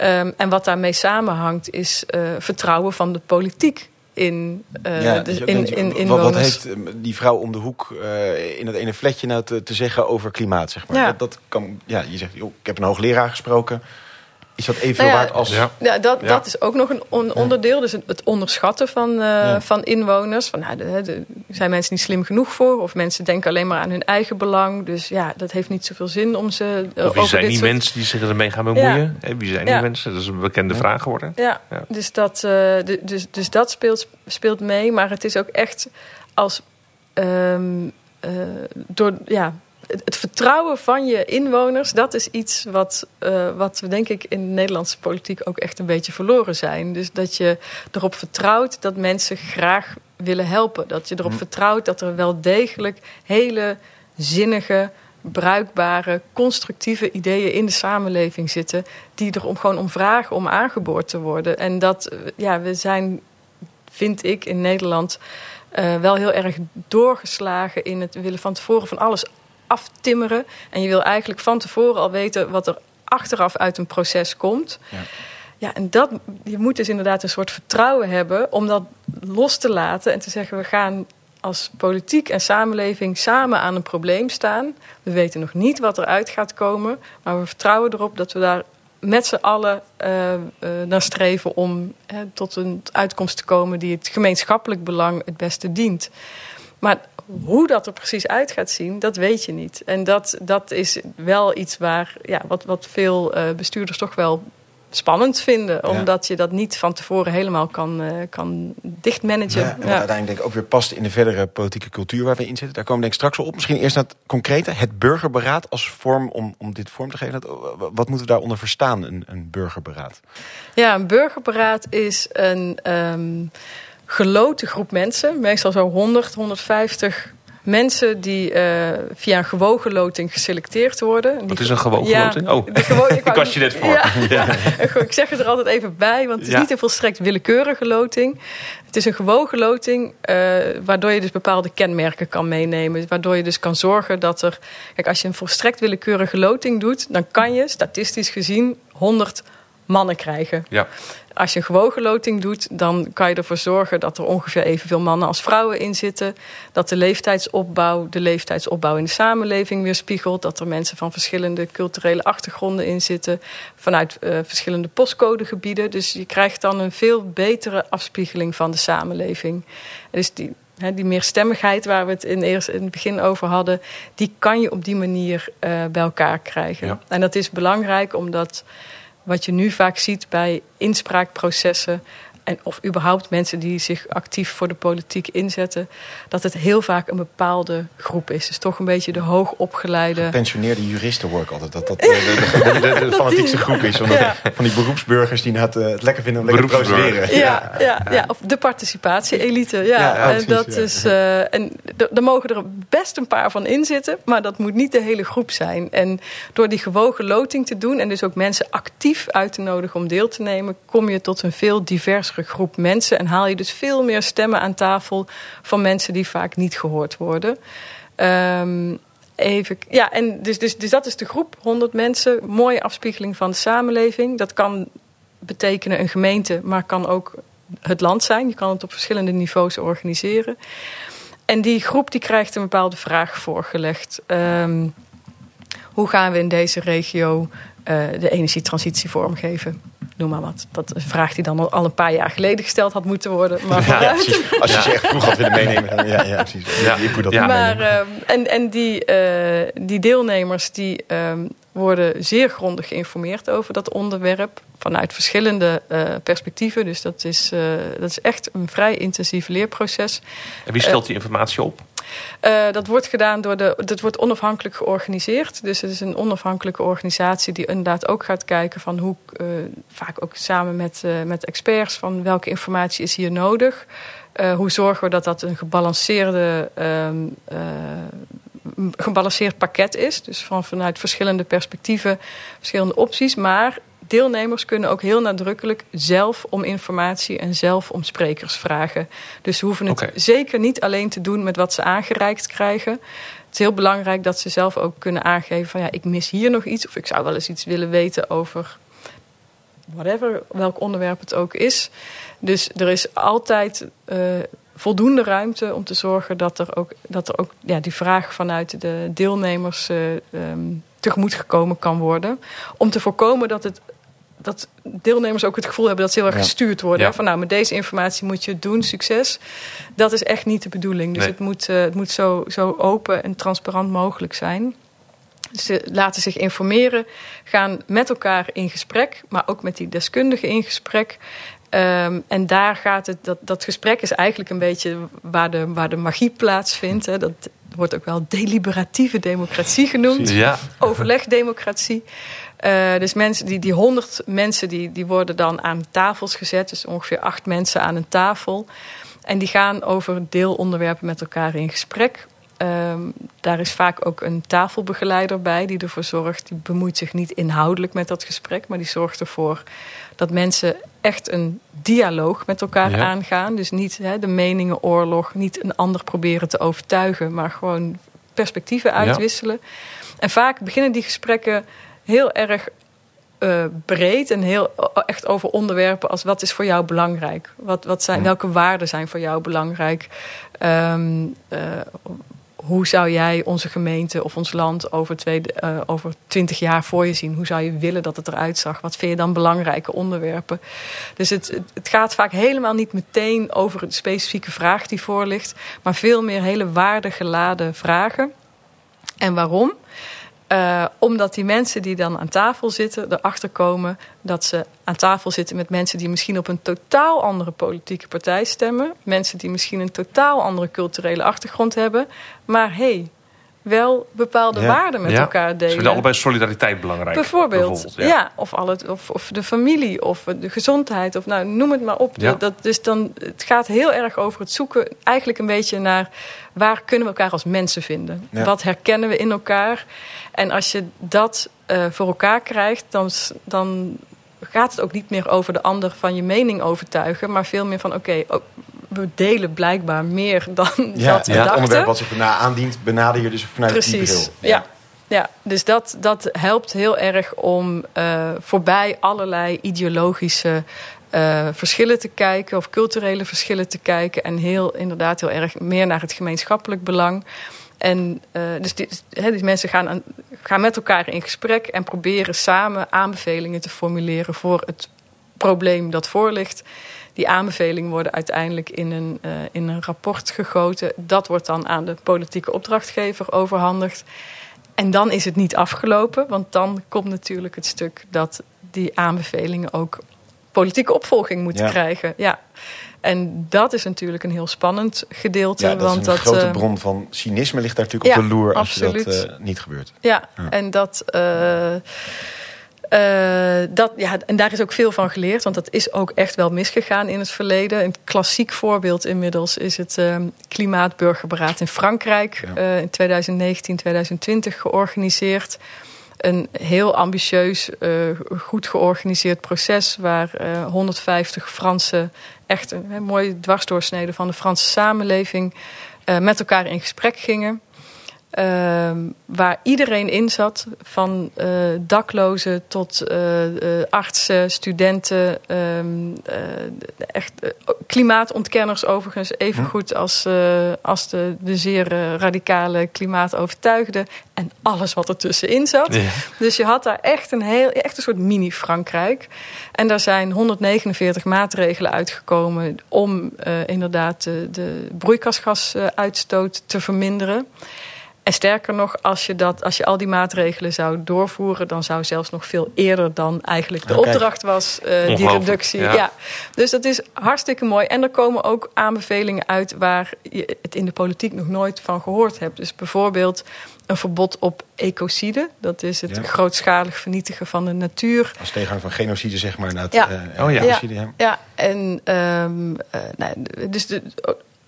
Um, en wat daarmee samenhangt is uh, vertrouwen van de politiek in, uh, ja, de, in, in, in wat, wat, heeft ehm, die vrouw om de hoek uh, in het ene flatje nou te, te, zeggen over klimaat, zeg maar? Ja. Dat, dat kan, ja, je zegt, joh, ik heb een hoogleraar gesproken. Is dat evenveel nou ja, waard als... Ja, ja dat, dat is ook nog een on onderdeel. Dus het onderschatten van, uh, van inwoners. Van, nou, de, de, zijn mensen niet slim genoeg voor? Of mensen denken alleen maar aan hun eigen belang. Dus ja, dat heeft niet zoveel zin om ze... Uh, of wie zijn die soort... mensen die zich ermee gaan bemoeien? Hey, wie zijn die mensen? Dat is een bekende vraag geworden. Ja, Dus, dat, uh, dus, dus dat speelt, speelt mee. Maar het is ook echt als... Um, door, ja, het vertrouwen van je inwoners, dat is iets wat, uh, wat we denk ik in de Nederlandse politiek ook echt een beetje verloren zijn. Dus dat je erop vertrouwt dat mensen graag willen helpen. Dat je erop hm. vertrouwt dat er wel degelijk hele zinnige, bruikbare, constructieve ideeën in de samenleving zitten. die er om, gewoon om vragen om aangeboord te worden. En dat, eh, ja, we zijn, vind ik, in Nederland. Uh, wel heel erg doorgeslagen in het willen van tevoren van alles aftimmeren. En je wil eigenlijk van tevoren al weten wat er achteraf uit een proces komt. Ja. Ja, en dat, je moet dus inderdaad een soort vertrouwen hebben om dat los te laten en te zeggen: we gaan als politiek en samenleving samen aan een probleem staan. We weten nog niet wat eruit gaat komen, maar we vertrouwen erop dat we daar met z'n allen uh, uh, naar streven om uh, tot een uitkomst te komen die het gemeenschappelijk belang het beste dient. Maar hoe dat er precies uit gaat zien, dat weet je niet. En dat, dat is wel iets waar, ja, wat, wat veel uh, bestuurders toch wel spannend vinden. Omdat je dat niet van tevoren helemaal kan, uh, kan dichtmanagen. Ja, en wat ja. uiteindelijk denk ik ook weer past in de verdere politieke cultuur waar we in zitten. Daar komen we denk ik straks op. Misschien eerst naar het concrete. Het burgerberaad als vorm om, om dit vorm te geven. Wat moeten we daaronder verstaan, een, een burgerberaad? Ja, een burgerberaad is een... Um, geloten groep mensen, meestal zo 100, 150 mensen die uh, via een gewogen loting geselecteerd worden. Wat is een gewogen ja, loting? Oh, gewo ik was je net voor. Ja, ja. ik zeg het er altijd even bij, want het is niet een volstrekt willekeurige loting. Het is een gewogen loting, uh, waardoor je dus bepaalde kenmerken kan meenemen. Waardoor je dus kan zorgen dat er... Kijk, als je een volstrekt willekeurige loting doet... dan kan je statistisch gezien 100 mannen krijgen. Ja. Als je een gewogen loting doet, dan kan je ervoor zorgen dat er ongeveer evenveel mannen als vrouwen in zitten. Dat de leeftijdsopbouw de leeftijdsopbouw in de samenleving weerspiegelt. Dat er mensen van verschillende culturele achtergronden in zitten. Vanuit uh, verschillende postcodegebieden. Dus je krijgt dan een veel betere afspiegeling van de samenleving. dus die, die meerstemmigheid waar we het in, eerst, in het begin over hadden, die kan je op die manier uh, bij elkaar krijgen. Ja. En dat is belangrijk omdat wat je nu vaak ziet bij inspraakprocessen. En of überhaupt mensen die zich actief voor de politiek inzetten, dat het heel vaak een bepaalde groep is. Dus toch een beetje de hoogopgeleide. Gepensioneerde juristen hoor ik altijd. Dat dat de, de, de, de fanatiekste groep is. Van, ja. van die beroepsburgers die het, het lekker vinden om lekker te procederen. Ja, ja, ja, of de participatie-elite. Ja, en dat is. Uh, en er mogen er best een paar van in zitten, maar dat moet niet de hele groep zijn. En door die gewogen loting te doen en dus ook mensen actief uit te nodigen om deel te nemen, kom je tot een veel groep mensen. En haal je dus veel meer stemmen aan tafel van mensen die vaak niet gehoord worden. Um, Even, ja, en dus, dus, dus dat is de groep, 100 mensen, mooie afspiegeling van de samenleving. Dat kan betekenen een gemeente, maar kan ook het land zijn. Je kan het op verschillende niveaus organiseren. En die groep die krijgt een bepaalde vraag voorgelegd. Um, hoe gaan we in deze regio de energietransitie vormgeven? Noem maar wat. Dat is een vraag die dan al een paar jaar geleden gesteld had moeten worden. Maar ja, precies. Als je ze echt vroeg had willen meenemen. Dan, ja, ja, precies. Ja. Dat ja. Maar, uh, en en die, uh, die deelnemers die um, worden zeer grondig geïnformeerd over dat onderwerp. Vanuit verschillende uh, perspectieven. Dus dat is, uh, dat is echt een vrij intensief leerproces. En wie stelt die informatie op? Uh, dat wordt gedaan door de. Dat wordt onafhankelijk georganiseerd. Dus het is een onafhankelijke organisatie die inderdaad ook gaat kijken van hoe. Uh, vaak ook samen met, uh, met experts van welke informatie is hier nodig. hoe zorgen we dat dat een gebalanceerde. Um, gebalanceerd pakket is. Dus van, vanuit verschillende perspectieven, verschillende opties. Maar deelnemers kunnen ook heel nadrukkelijk zelf om informatie en zelf om sprekers vragen. Dus ze hoeven het okay. zeker niet alleen te doen met wat ze aangereikt krijgen. Het is heel belangrijk dat ze zelf ook kunnen aangeven van ja, ik mis hier nog iets of ik zou wel eens iets willen weten over whatever, welk onderwerp het ook is. Dus er is altijd uh, voldoende ruimte om te zorgen dat er ook, dat er ook ja, die vraag vanuit de deelnemers uh, um, tegemoet gekomen kan worden. Om te voorkomen dat het dat deelnemers ook het gevoel hebben dat ze heel erg gestuurd worden. Ja. Van nou, met deze informatie moet je het doen, succes. Dat is echt niet de bedoeling. Dus nee. het moet, uh, het moet zo, zo open en transparant mogelijk zijn. Ze laten zich informeren, gaan met elkaar in gesprek, maar ook met die deskundigen in gesprek. Um, en daar gaat het, dat, dat gesprek is eigenlijk een beetje waar de, waar de magie plaatsvindt. Hè. Dat wordt ook wel deliberatieve democratie genoemd. Ja. Overlegdemocratie. Uh, dus mensen, die, die honderd mensen die, die worden dan aan tafels gezet. Dus ongeveer acht mensen aan een tafel. En die gaan over deelonderwerpen met elkaar in gesprek. Um, daar is vaak ook een tafelbegeleider bij die ervoor zorgt. Die bemoeit zich niet inhoudelijk met dat gesprek, maar die zorgt ervoor dat mensen echt een dialoog met elkaar ja. aangaan. Dus niet de meningenoorlog, niet een ander proberen te overtuigen, maar gewoon perspectieven uitwisselen. Ja. En vaak beginnen die gesprekken heel erg uh, breed en heel echt over onderwerpen als wat is voor jou belangrijk? Wat, wat zijn, welke waarden zijn voor jou belangrijk? Um, uh, hoe zou jij onze gemeente of ons land over, uh, over 20 jaar voor je zien? Hoe zou je willen dat het eruit zag? Wat vind je dan belangrijke onderwerpen? Dus het, het gaat vaak helemaal niet meteen over de specifieke vraag die voor ligt, maar veel meer hele waardegeladen vragen. En waarom? Uh, omdat die mensen die dan aan tafel zitten erachter komen dat ze aan tafel zitten met mensen die misschien op een totaal andere politieke partij stemmen. Mensen die misschien een totaal andere culturele achtergrond hebben. Maar hey, wel bepaalde ja. waarden met ja. elkaar delen. Ze vinden allebei solidariteit belangrijk. Bijvoorbeeld, bijvoorbeeld ja. ja. of, al het, of, of de familie, of de gezondheid, of nou, noem het maar op. Dat, dus dan, het gaat heel erg over het zoeken, eigenlijk een beetje naar waar kunnen we elkaar als mensen vinden? Wat herkennen we in elkaar? En als je dat uh, voor elkaar krijgt, dan, dan gaat het ook niet meer over de ander van je mening overtuigen, maar veel meer van oké, okay, we delen blijkbaar meer dan ja, dat we ja. Het onderwerp wat zich daarna aandient, benader je dus vanuit Precies, die bril. Ja. ja. Ja, dus dat, dat helpt heel erg om uh, voorbij allerlei ideologische uh, verschillen te kijken of culturele verschillen te kijken. En heel inderdaad heel erg meer naar het gemeenschappelijk belang. En uh, dus die, he, die mensen gaan, aan, gaan met elkaar in gesprek en proberen samen aanbevelingen te formuleren voor het probleem dat voor ligt. Die aanbevelingen worden uiteindelijk in een, uh, in een rapport gegoten. Dat wordt dan aan de politieke opdrachtgever overhandigd. En dan is het niet afgelopen, want dan komt natuurlijk het stuk dat die aanbevelingen ook politieke opvolging moeten ja. krijgen. Ja. En dat is natuurlijk een heel spannend gedeelte. Ja, dat want is een dat, grote uh, bron van cynisme ligt daar natuurlijk ja, op de loer als absoluut. je dat uh, niet gebeurt. Ja, ja. en dat. Uh, dat, ja, en daar is ook veel van geleerd, want dat is ook echt wel misgegaan in het verleden. Een klassiek voorbeeld inmiddels is het uh, Klimaatburgerberaad in Frankrijk, ja. uh, in 2019, 2020 georganiseerd. Een heel ambitieus, goed georganiseerd proces waar 150 Franse, echt een, een mooie dwarsdoorsnede van de Franse samenleving, met elkaar in gesprek gingen. Ehm, waar iedereen in zat, van uh, daklozen tot uh, uh, artsen, studenten, um, echt klimaatontkenners overigens, even goed als, als de, de zeer radicale klimaatovertuigden en alles wat ertussenin zat. Ja. Dus je had daar echt een, heel, echt een soort mini-Frankrijk. En daar zijn 149 maatregelen uitgekomen om inderdaad de, de broeikasgasuitstoot te verminderen. En sterker nog, als je, dat, als je al die maatregelen zou doorvoeren, dan zou zelfs nog veel eerder dan eigenlijk de opdracht was, uh, die reductie. Ja. Dus dat is hartstikke mooi. En er komen ook aanbevelingen uit waar je het in de politiek nog nooit van gehoord hebt. Dus bijvoorbeeld een verbod op ecocide. Dat is het grootschalig vernietigen van de natuur. Als tegenhanger van genocide, zeg maar. het, ja. Uh, oh ja. Ecocide, ja. ja. en um, uh, nou, dus de,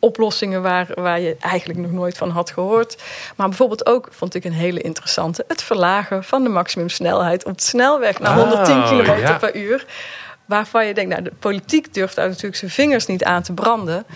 oplossingen waar, waar je eigenlijk nog nooit van had gehoord. Maar bijvoorbeeld ook, vond ik een hele interessante... het verlagen van de maximumsnelheid op de snelweg naar 110 km per uur. Waarvan je denkt, nou, de politiek durft daar natuurlijk zijn vingers niet aan te branden.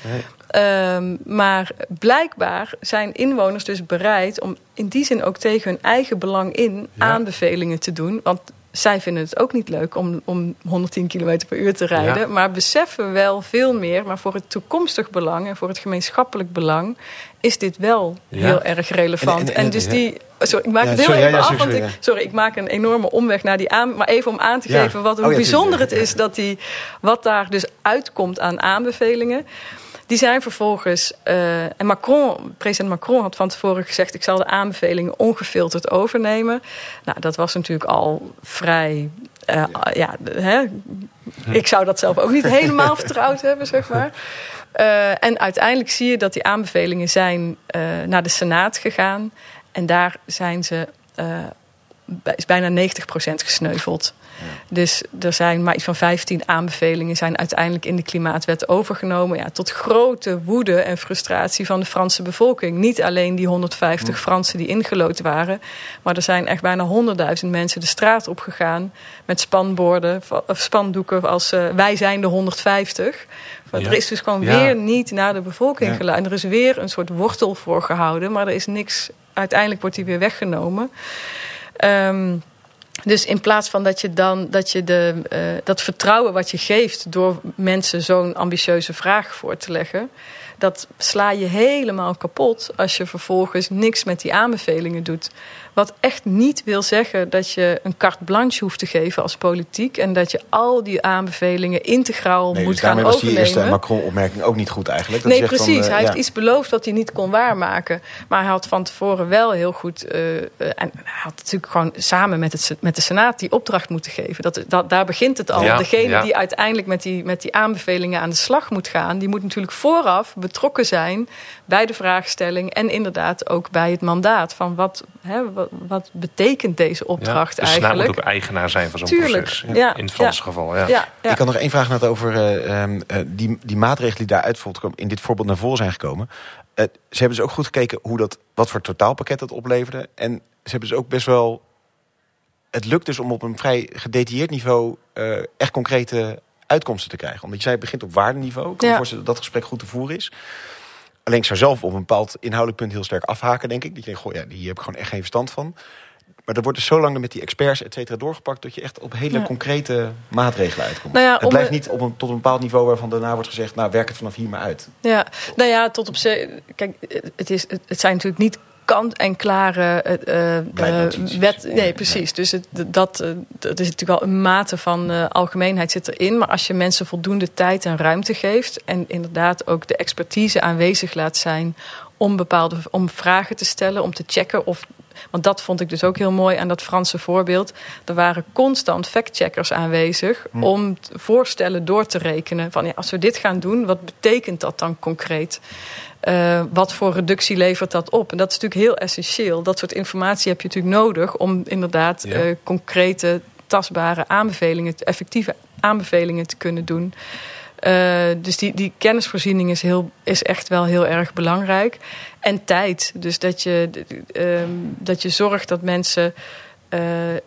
Um, maar blijkbaar zijn inwoners dus bereid om in die zin ook tegen hun eigen belang in aanbevelingen te doen. Want zij vinden het ook niet leuk om, om 110 km per uur te rijden. Maar beseffen wel veel meer. Maar voor het toekomstig belang en voor het gemeenschappelijk belang is dit wel heel erg relevant. En, dus die. Sorry, ik maak het heel sorry, even af. Want ik, sorry, ik maak een enorme omweg naar die aan. Maar even om aan te geven wat, hoe oh bijzonder het is dat die. Wat daar dus uitkomt aan aanbevelingen. Die zijn vervolgens. Uh, en Macron, president Macron had van tevoren gezegd: ik zal de aanbevelingen ongefilterd overnemen. Nou, dat was natuurlijk al vrij. Uh, ja, hè? ik zou dat zelf ook niet helemaal vertrouwd hebben, zeg maar. Uh, en uiteindelijk zie je dat die aanbevelingen zijn naar de Senaat gegaan. En daar zijn ze is bijna 90% gesneuveld. Dus er zijn maar iets van 15 aanbevelingen zijn uiteindelijk in de klimaatwet overgenomen. Ja, tot grote woede en frustratie van de Franse bevolking. Niet alleen die 150 Fransen die ingelood waren. Maar er zijn echt bijna 100.000 mensen de straat op gegaan. Met spanborden of spandoeken als uh, wij zijn de 150. Maar er is dus gewoon weer niet naar de bevolking geluid. Er is weer een soort wortel voor gehouden. Maar er is niks. Uiteindelijk wordt die weer weggenomen. Um, dus in plaats van dat je dan dat je de, uh, dat vertrouwen wat je geeft door mensen zo'n ambitieuze vraag voor te leggen, dat sla je helemaal kapot als je vervolgens niks met die aanbevelingen doet. Wat echt niet wil zeggen dat je een carte blanche hoeft te geven als politiek. En dat je al die aanbevelingen integraal nee, moet dus gaan overnemen. was die eerste Macron-opmerking ook niet goed eigenlijk. Dat nee, precies. hij heeft iets beloofd wat hij niet kon waarmaken. Maar hij had van tevoren wel heel goed... Uh, en hij had natuurlijk gewoon samen met, het, met de Senaat die opdracht moeten geven. Dat, dat, daar begint het al. Degene die uiteindelijk met die, met die aanbevelingen aan de slag moet gaan... die moet natuurlijk vooraf betrokken zijn bij de vraagstelling... en inderdaad ook bij het mandaat van wat... Hè, wat, betekent deze opdracht ja, dus eigenlijk? moet ook eigenaar zijn van zo'n proces. Ja. In het Franse geval, ja. ja. Ik had nog één vraag net over uh, uh, die, die maatregelen die daaruit in dit voorbeeld naar voren zijn gekomen. Uh, ze hebben dus ook goed gekeken hoe dat, wat voor totaalpakket dat opleverde. En ze hebben dus ook best wel... Het lukt dus om op een vrij gedetailleerd niveau echt concrete uitkomsten te krijgen. Omdat je zei, het begint op waardeniveau. Ik kan me voorstellen dat dat gesprek goed te voeren is. Alleen ik zou zelf op een bepaald inhoudelijk punt heel sterk afhaken, denk ik. Dat je denkt, goh, ja, hier heb ik gewoon echt geen verstand van. Maar er wordt dus zo lang met die experts et cetera doorgepakt... dat je echt op hele concrete maatregelen uitkomt. Nou ja, het blijft niet op een, tot een bepaald niveau waarvan daarna wordt gezegd... nou, werk het vanaf hier maar uit. Ja, nou ja, tot op. Kijk, het, is, het zijn natuurlijk niet kant-en-klare uh, wet. Nee, precies. Dus het, dat, uh, dat is natuurlijk wel een mate van uh, algemeenheid zit erin. Maar als je mensen voldoende tijd en ruimte geeft. en inderdaad ook de expertise aanwezig laat zijn. om bepaalde om vragen te stellen, om te checken of. Want dat vond ik dus ook heel mooi aan dat Franse voorbeeld. Er waren constant factcheckers aanwezig hm. om voorstellen door te rekenen. Van ja, als we dit gaan doen, wat betekent dat dan concreet? Uh, wat voor reductie levert dat op? En dat is natuurlijk heel essentieel. Dat soort informatie heb je natuurlijk nodig om inderdaad ja. uh, concrete, tastbare aanbevelingen, effectieve aanbevelingen te kunnen doen. Uh, dus die, die kennisvoorziening is, heel, is echt wel heel erg belangrijk. En tijd. Dus dat je, um, dat je zorgt dat mensen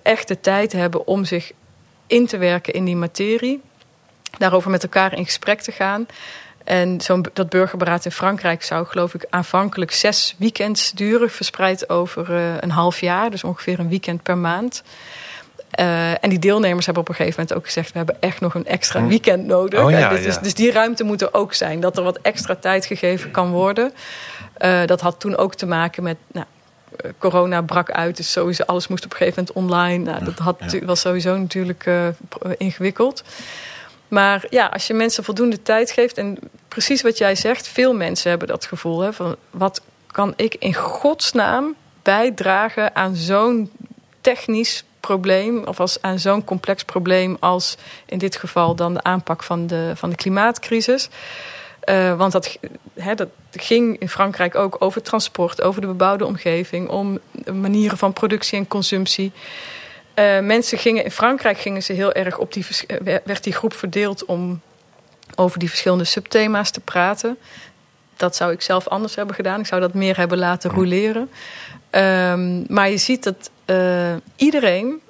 echt de tijd hebben om zich in te werken in die materie. Daarover met elkaar in gesprek te gaan. En zo'n, dat burgerberaad in Frankrijk zou, geloof ik, aanvankelijk zes weekends duren, verspreid over uh, een half jaar, dus ongeveer een weekend per maand. Uh, en die deelnemers hebben op een gegeven moment ook gezegd: we hebben echt nog een extra hm. weekend nodig. Oh, ja, dus, ja. dus, die ruimte moet er ook zijn, dat er wat extra tijd gegeven kan worden. Uh, dat had toen ook te maken met. Nou, corona brak uit, dus sowieso alles moest op een gegeven moment online. Nou, dat had, was sowieso natuurlijk ingewikkeld. Maar ja, als je mensen voldoende tijd geeft, en precies wat jij zegt, veel mensen hebben dat gevoel hè, van wat kan ik in godsnaam bijdragen aan zo'n technisch probleem, of als, aan zo'n complex probleem als in dit geval dan de aanpak van de, van de klimaatcrisis. Uh, want dat, dat ging in Frankrijk ook over transport, over de bebouwde omgeving, om manieren van productie en consumptie. Uh, mensen gingen in Frankrijk gingen ze heel erg op die werd die groep verdeeld om over die verschillende subthema's te praten. Dat zou ik zelf anders hebben gedaan. Ik zou dat meer hebben laten roleren. Um, maar je ziet dat uh, iedereen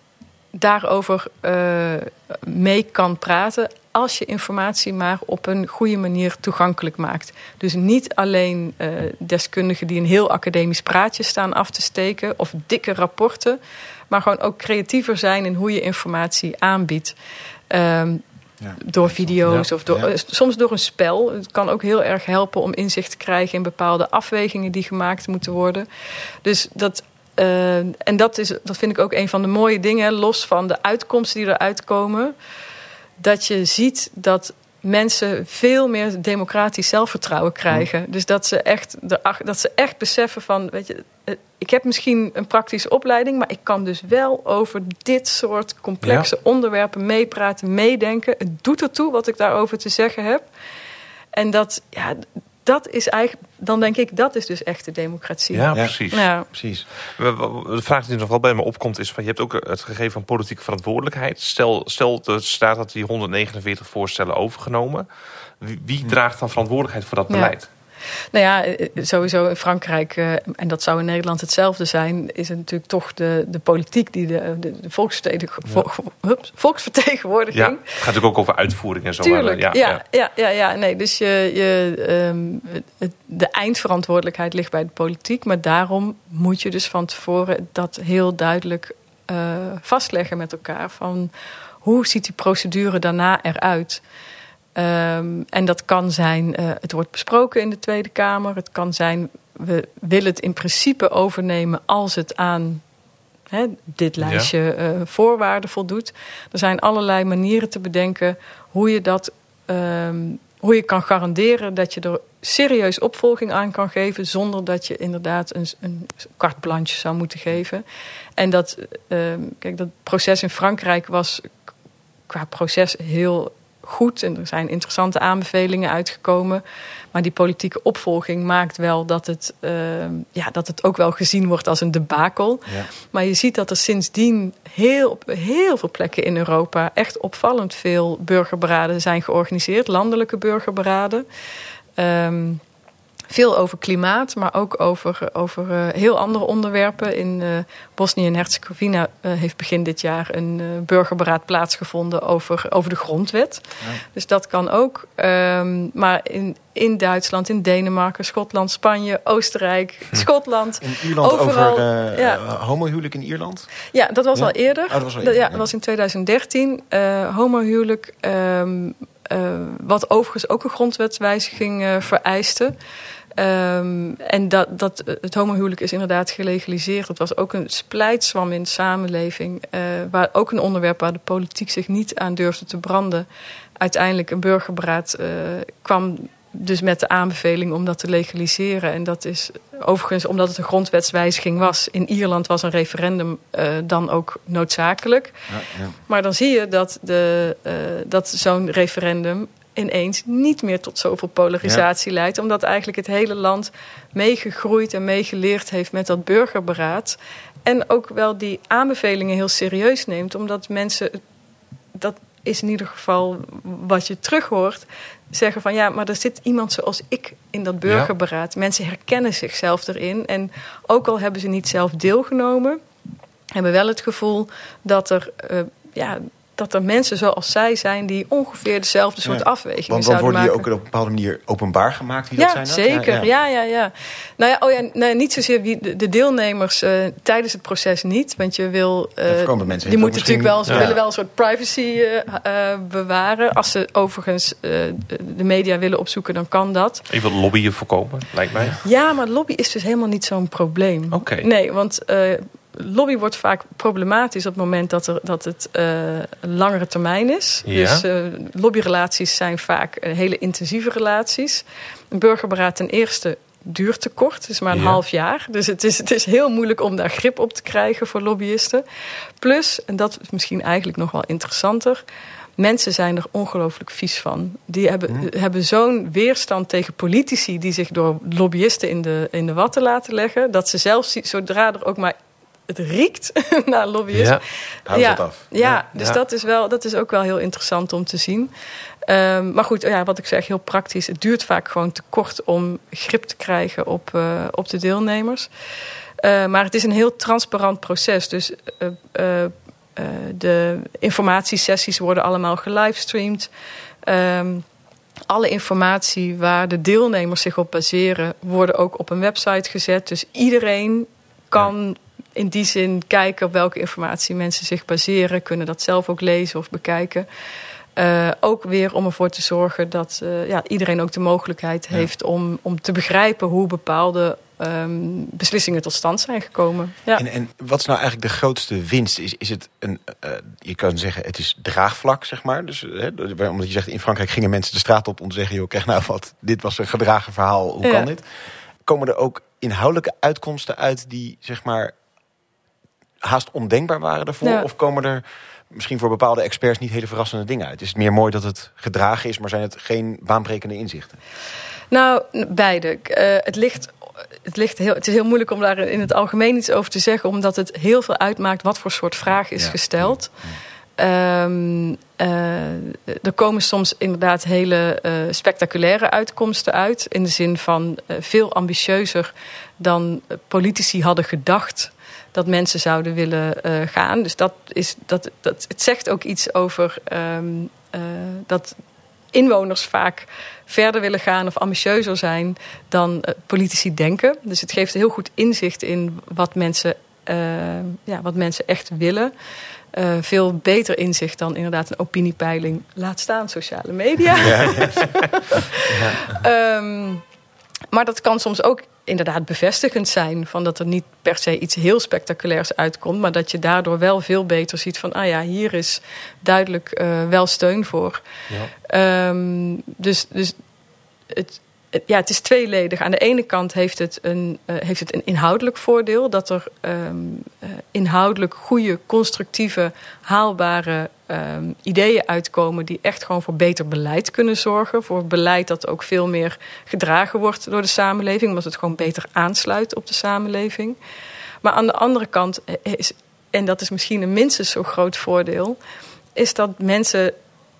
daarover mee kan praten als je informatie maar op een goede manier toegankelijk maakt. Dus niet alleen deskundigen die een heel academisch praatje staan af te steken of dikke rapporten, maar gewoon ook creatiever zijn in hoe je informatie aanbiedt. Um, ja, door video's ja, of door, ja. soms door een spel. Het kan ook heel erg helpen om inzicht te krijgen in bepaalde afwegingen die gemaakt moeten worden. Dus dat. Uh, en dat, is, dat vind ik ook een van de mooie dingen, los van de uitkomsten die eruit komen. Dat je ziet dat mensen veel meer democratisch zelfvertrouwen krijgen. Dus dat ze echt, dat ze echt beseffen van, weet je, ik heb misschien een praktische opleiding, maar ik kan dus wel over dit soort complexe ja. onderwerpen meepraten, meedenken. Het doet ertoe wat ik daarover te zeggen heb. En dat, ja, dat is eigenlijk, dan denk ik, dat is dus echte democratie. Ja, precies. Ja. precies. De vraag die nog wel bij me opkomt is: van, je hebt ook het gegeven van politieke verantwoordelijkheid. Stel, stel de staat dat die 149 voorstellen overgenomen. Wie, wie draagt dan verantwoordelijkheid voor dat beleid? Ja. Nou ja, sowieso in Frankrijk, uh, en dat zou in Nederland hetzelfde zijn, is het natuurlijk toch de, de politiek die de, de, de volksvertegenwoordiging. Ja. volksvertegenwoordiging. Ja, het gaat natuurlijk ook over uitvoering en zo. Tuurlijk, ja, ja, ja. ja, ja, ja. Nee, dus je, je, um, het, de eindverantwoordelijkheid ligt bij de politiek, maar daarom moet je dus van tevoren dat heel duidelijk uh, vastleggen met elkaar. Van hoe ziet die procedure daarna eruit? Um, en dat kan zijn, uh, het wordt besproken in de Tweede Kamer. Het kan zijn, we willen het in principe overnemen als het aan hè, dit lijstje ja. uh, voorwaarden voldoet. Er zijn allerlei manieren te bedenken hoe je dat, um, hoe je kan garanderen dat je er serieus opvolging aan kan geven, zonder dat je inderdaad een, een carte blanche zou moeten geven. En dat, um, kijk, dat proces in Frankrijk was qua proces heel goed en er zijn interessante aanbevelingen uitgekomen. Maar die politieke opvolging maakt wel dat het, uh, ja, dat het ook wel gezien wordt als een debakel. Ja. Maar je ziet dat er sindsdien heel, op heel veel plekken in Europa echt opvallend veel burgerberaden zijn georganiseerd, landelijke burgerberaden. Um, veel over klimaat, maar ook over, over uh, heel andere onderwerpen. In uh, Bosnië en Herzegovina uh, heeft begin dit jaar een burgerberaad plaatsgevonden over, over de grondwet. Ja. Dus dat kan ook. Um, maar in, in Duitsland, in Denemarken, Schotland, Spanje, Oostenrijk, hm. Schotland. In Ierland overal, over ja. homohuwelijk in Ierland? Ja, dat was ja? al eerder. Oh, dat was al eerder. Ja, dat was in 2013. homohuwelijk. Um, wat overigens ook een grondwetswijziging vereiste. Um, en dat, dat, het homohuwelijk is inderdaad gelegaliseerd. Dat was ook een splijtswam in de samenleving. Uh, waar ook een onderwerp waar de politiek zich niet aan durfde te branden. Uiteindelijk een burgerberaad uh, kwam dus met de aanbeveling om dat te legaliseren. En dat is overigens omdat het een grondwetswijziging was. In Ierland was een referendum uh, dan ook noodzakelijk. Ja, ja. Maar dan zie je dat, de, uh, dat zo'n referendum ineens niet meer tot zoveel polarisatie ja. leidt. Omdat eigenlijk het hele land meegegroeid en meegeleerd heeft met dat burgerberaad. En ook wel die aanbevelingen heel serieus neemt. Omdat mensen, dat is in ieder geval wat je terug hoort, zeggen van ja, maar er zit iemand zoals ik in dat burgerberaad. Ja. Mensen herkennen zichzelf erin. En ook al hebben ze niet zelf deelgenomen, hebben wel het gevoel dat er uh, ja, dat er mensen zoals zij zijn die ongeveer dezelfde soort Ja. afwegingen Want dan zouden worden die maken. ook op een bepaalde manier openbaar gemaakt wie Ja, dat zijn. dan? zeker. Ja, ja, ja. Nou ja, oh ja nee, niet zozeer wie de, de deelnemers eh, tijdens het proces niet. Want je wil. eh, voorkomen mensen die moeten natuurlijk wel, willen wel een soort privacy eh, bewaren. Als ze overigens eh, de media willen opzoeken, dan kan dat. Even lobbyen voorkomen, lijkt mij. Ja, maar lobby is dus helemaal niet zo'n probleem. Oké. Nee, want eh, lobby wordt vaak problematisch op het moment dat, er, dat het een langere termijn is. Ja. Dus eh, lobbyrelaties zijn vaak eh, hele intensieve relaties. Een burgerberaad ten eerste duurt te kort, het is maar een Ja. half jaar. Dus het is, het is heel moeilijk om daar grip op te krijgen voor lobbyisten. Plus, en dat is misschien eigenlijk nog wel interessanter... Mensen zijn er ongelooflijk vies van. Die hebben, hebben zo'n weerstand tegen politici die zich door lobbyisten in de, in de watten laten leggen. Dat ze zelfs zodra er ook maar het riekt naar lobbyisten. Ja. Het af. Ja, Ja. dus Ja. Dat, is wel, dat is ook wel heel interessant om te zien. Ehm, maar goed, ja, wat ik zeg, heel praktisch. Het duurt vaak gewoon te kort om grip te krijgen op, eh, op de deelnemers. Eh, maar het is een heel transparant proces. Dus eh, eh, eh, de informatiesessies worden allemaal gelivestreamd. Ehm, alle informatie waar de deelnemers zich op baseren, worden ook op een website gezet. Dus iedereen kan in die zin kijken op welke informatie mensen zich baseren, kunnen dat zelf ook lezen of bekijken. Eh, ook weer om ervoor te zorgen dat eh, ja, iedereen ook de mogelijkheid heeft om, om te begrijpen hoe bepaalde ehm, beslissingen tot stand zijn gekomen. Ja. En, en wat is nou eigenlijk de grootste winst? Is, is het een, eh, je kan zeggen, het is draagvlak, zeg maar. Dus, hè, omdat je zegt, in Frankrijk gingen mensen de straat op om te zeggen... joh, krijg nou wat, dit was een gedragen verhaal, hoe Ja. kan dit? Komen er ook inhoudelijke uitkomsten uit die, zeg maar, haast ondenkbaar waren daarvoor? Ja. Of komen er misschien voor bepaalde experts niet hele verrassende dingen uit? Is het meer mooi dat het gedragen is, maar zijn het geen baanbrekende inzichten? Nou, beide. Eh, het, ligt, het, ligt heel, het is heel moeilijk om daar in het algemeen iets over te zeggen, omdat het heel veel uitmaakt wat voor soort vraag is Ja. gesteld. Ehm, eh, er komen soms inderdaad hele eh, spectaculaire uitkomsten uit. In de zin van veel ambitieuzer dan politici hadden gedacht dat mensen zouden willen eh, gaan. Dus dat is, dat, dat, het zegt ook iets over ehm, eh, dat inwoners vaak verder willen gaan of ambitieuzer zijn dan eh, politici denken. Dus het geeft heel goed inzicht in wat mensen, ja, wat mensen echt willen. Veel beter inzicht dan inderdaad een opiniepeiling. Laat staan sociale media. Ehm, maar dat kan soms ook inderdaad bevestigend zijn. Van dat er niet per se iets heel spectaculairs uitkomt. Maar dat je daardoor wel veel beter ziet van... ah ja, hier is duidelijk eh, wel steun voor. Ehm, dus dus het- ja, het is tweeledig. Aan de ene kant heeft het een, eh, heeft het een inhoudelijk voordeel. Dat er ehm, eh, inhoudelijk goede, constructieve, haalbare ehm, ideeën uitkomen... die echt gewoon voor beter beleid kunnen zorgen. Voor beleid dat ook veel meer gedragen wordt door de samenleving. Omdat het gewoon beter aansluit op de samenleving. Maar aan de andere kant is, en dat is misschien een minstens zo groot voordeel... is dat mensen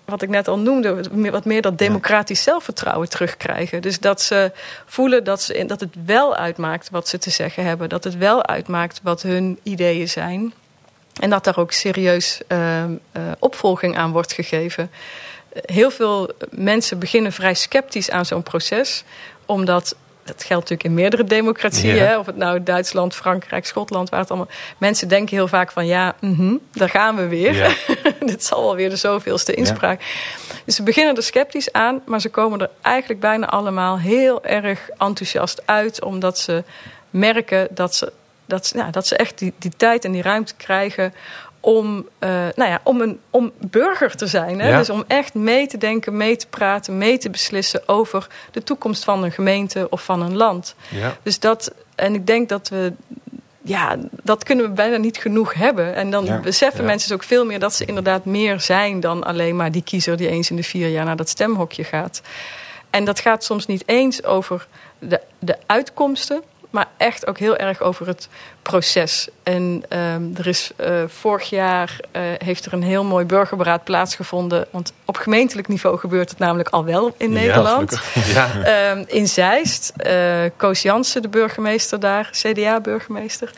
wat ik net al noemde, wat meer- dat democratisch zelfvertrouwen terugkrijgen. Dus dat ze voelen dat, ze, dat het wel uitmaakt wat ze te zeggen hebben. Dat het wel uitmaakt wat hun ideeën zijn. En dat daar ook serieus eh, eh, opvolging aan wordt gegeven. Heel veel mensen beginnen vrij sceptisch aan zo'n proces. Omdat, dat geldt natuurlijk in meerdere democratieën. Ja. Of het nou Duitsland, Frankrijk, Schotland, waar het allemaal... Mensen denken heel vaak van ja, mhm, daar gaan we weer. Ja. Dit zal wel weer de zoveelste inspraak. Dus ze beginnen er sceptisch aan, maar ze komen er eigenlijk bijna allemaal heel erg enthousiast uit, omdat ze merken dat ze, dat ze, ja, dat ze echt die, die tijd en die ruimte krijgen om, eh, nou ja, om, een, om burger te zijn. Hè? Ja. Dus om echt mee te denken, mee te praten, mee te beslissen over de toekomst van een gemeente of van een land. Ja. Dus dat, en ik denk dat we, ja, dat kunnen we bijna niet genoeg hebben. En dan Ja, beseffen mensen dus ook veel meer dat ze inderdaad meer zijn dan alleen maar die kiezer die eens in de vier jaar naar dat stemhokje gaat. En dat gaat soms niet eens over de, de uitkomsten, maar echt ook heel erg over het proces. En ehm, er is uh, vorig jaar uh, heeft er een heel mooi burgerberaad plaatsgevonden. Want op gemeentelijk niveau gebeurt het namelijk al wel in Nederland. Ja. Um, in Zeist, uh, Koos Jansen, de burgemeester daar, CDA-burgemeester.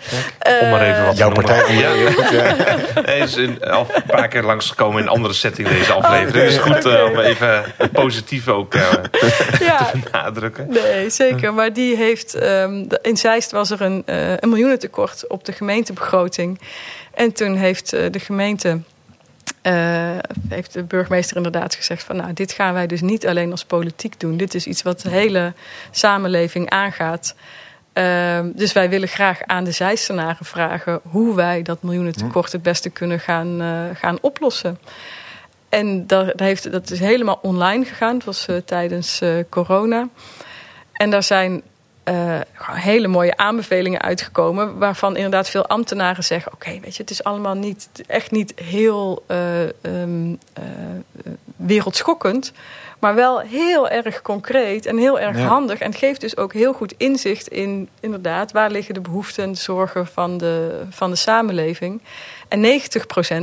Om maar even wat Jouw partij. Ja, ja. Hij is in, al een paar keer langsgekomen in andere setting deze aflevering. Oh. Dus goed om even het positieve ook ja. te benadrukken. Nee, zeker. Maar die heeft, um, in Zeist was er een, een miljoenentekort op de gemeentebegroting. En toen heeft de gemeente uh, heeft de burgemeester inderdaad gezegd van nou, dit gaan wij dus niet alleen als politiek doen. Dit is iets wat de hele samenleving aangaat. Uh, dus wij willen graag aan de zijstenaren vragen hoe wij dat miljoenentekort het beste kunnen gaan, uh, gaan oplossen. En dat, heeft, dat is helemaal online gegaan. Het was tijdens corona. En daar zijn uh, hele mooie aanbevelingen uitgekomen. Waarvan inderdaad veel ambtenaren zeggen: Oké, weet je, het is allemaal niet, echt niet heel uh, um, uh, wereldschokkend. Maar wel heel erg concreet en heel erg ja. handig. En geeft dus ook heel goed inzicht in inderdaad waar liggen de behoeften en de zorgen van de, van de samenleving. En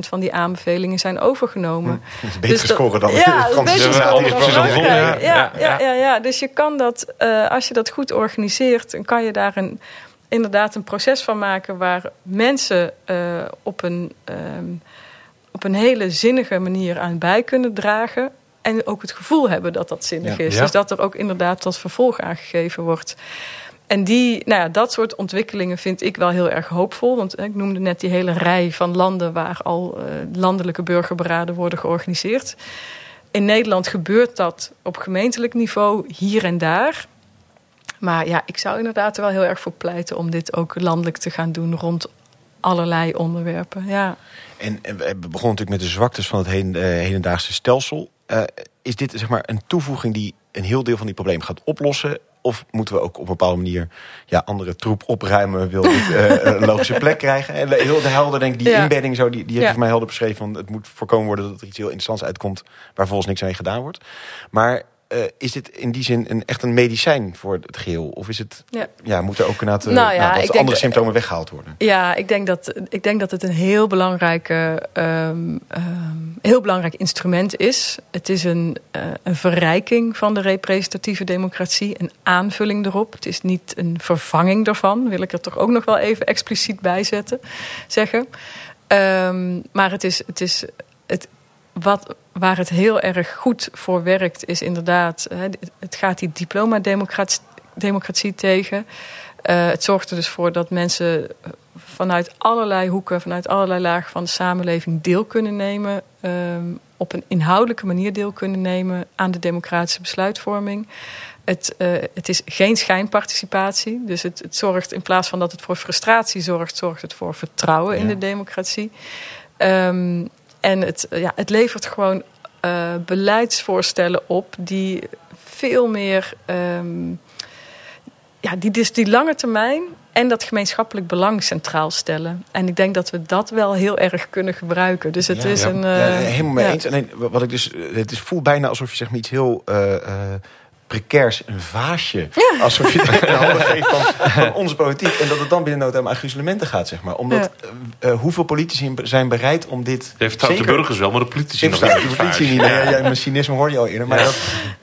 90% van die aanbevelingen zijn overgenomen. Ja, beter dus scoren dan ja, ja, ja, ja, ja, ja, Dus je kan dat, uh, als je dat goed organiseert, dan kan je daar een, inderdaad een proces van maken waar mensen uh, op, een, um, op een hele zinnige manier aan bij kunnen dragen. En ook het gevoel hebben dat dat zinnig is. Dus dat er ook inderdaad tot vervolg aangegeven wordt. En die, nou ja, dat soort ontwikkelingen vind ik wel heel erg hoopvol. Want ik noemde net die hele rij van landen waar al uh, landelijke burgerberaden worden georganiseerd. In Nederland gebeurt dat op gemeentelijk niveau hier en daar. Maar ja, ik zou inderdaad er wel heel erg voor pleiten om dit ook landelijk te gaan doen rond allerlei onderwerpen. Ja. En, en we begonnen natuurlijk met de zwaktes van het heden, uh, hedendaagse stelsel. Is dit zeg maar een toevoeging die een heel deel van die problemen gaat oplossen? Of moeten we ook op een bepaalde manier ja, andere troep opruimen, wil dit uh, een logische plek krijgen? En heel de helder, denk ik, die ja. inbedding, zo, die, die heeft ja. voor mij helder beschreven. Van, het moet voorkomen worden dat er iets heel interessants uitkomt waar volgens niks aan gedaan wordt. Maar uh, is dit in die zin een, echt een medicijn voor het geheel? Of is het, ja. ja moet er ook inderdaad uh, nou, ja, nou, dat andere denk, symptomen weggehaald worden? Ja, ik denk dat, ik denk dat het een heel, belangrijke, um, um, heel belangrijk instrument is. Het is een, uh, een verrijking van de representatieve democratie, een aanvulling erop. Het is niet een vervanging daarvan, wil ik er toch ook nog wel even expliciet bij zetten, zeggen. Um, maar het is, het is wat, waar het heel erg goed voor werkt, is inderdaad, het gaat die diploma-democratie tegen. Uh, het zorgt er dus voor dat mensen vanuit allerlei hoeken, vanuit allerlei lagen van de samenleving deel kunnen nemen. Um, op een inhoudelijke manier deel kunnen nemen aan de democratische besluitvorming. Het, uh, het is geen schijnparticipatie. Dus het, het, zorgt in plaats van dat het voor frustratie zorgt, zorgt het voor vertrouwen ja. in de democratie. Um, en het, ja, het levert gewoon uh, beleidsvoorstellen op die veel meer. Um, ja, die, dus die lange termijn en dat gemeenschappelijk belang centraal stellen. En ik denk dat we dat wel heel erg kunnen gebruiken. Dus het ja, is ja. een. Uh, ja, helemaal mee eens. Alleen wat ik dus. Het is, voelt bijna alsof je zeg maar iets heel. Uh, precairs een vaasje. Ja. Alsof je het in handen geeft van, van, onze politiek. En dat het dan binnen nood aan aangriezementen gaat, zeg maar. Omdat ja. uh, hoeveel politici zijn bereid om dit... Heeft zeker... de burgers wel, maar de politici nog niet. De politici niet. Nee, ja, mijn cynisme hoor je al eerder. Maar ja. dat,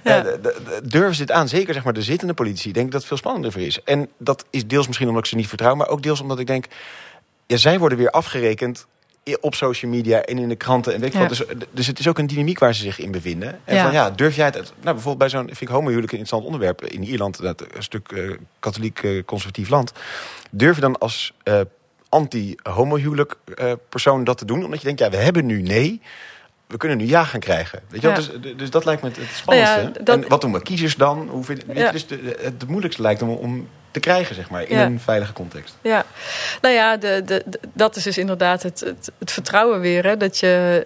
uh, de, de, durven ze dit aan? Zeker zeg maar, de zittende politici. Ik denk dat het veel spannender voor is. En dat is deels misschien omdat ik ze niet vertrouw. Maar ook deels omdat ik denk... Ja, zij worden weer afgerekend op social media en in de kranten. En weet ja. dus, dus het is ook een dynamiek waar ze zich in bevinden. En ja. van ja, durf jij het... Nou, bijvoorbeeld bij zo'n, vind ik homohuwelijk een interessant onderwerp. In Ierland, dat een stuk uh, katholiek uh, conservatief land. Durf je dan als uh, anti-homohuwelijk persoon dat te doen? Omdat je denkt, ja, we hebben nu nee we kunnen nu ja gaan krijgen. Weet je ja. dus, dus dat lijkt me het, spannendste. Nou ja, dat... En wat doen we kiezers dan? Hoe vind, ja. je, dus de, het moeilijkste lijkt om, om te krijgen, zeg maar, in een veilige context. Ja, nou ja, de, de, de, dat is dus inderdaad het, het, het vertrouwen weer. Hè, dat je,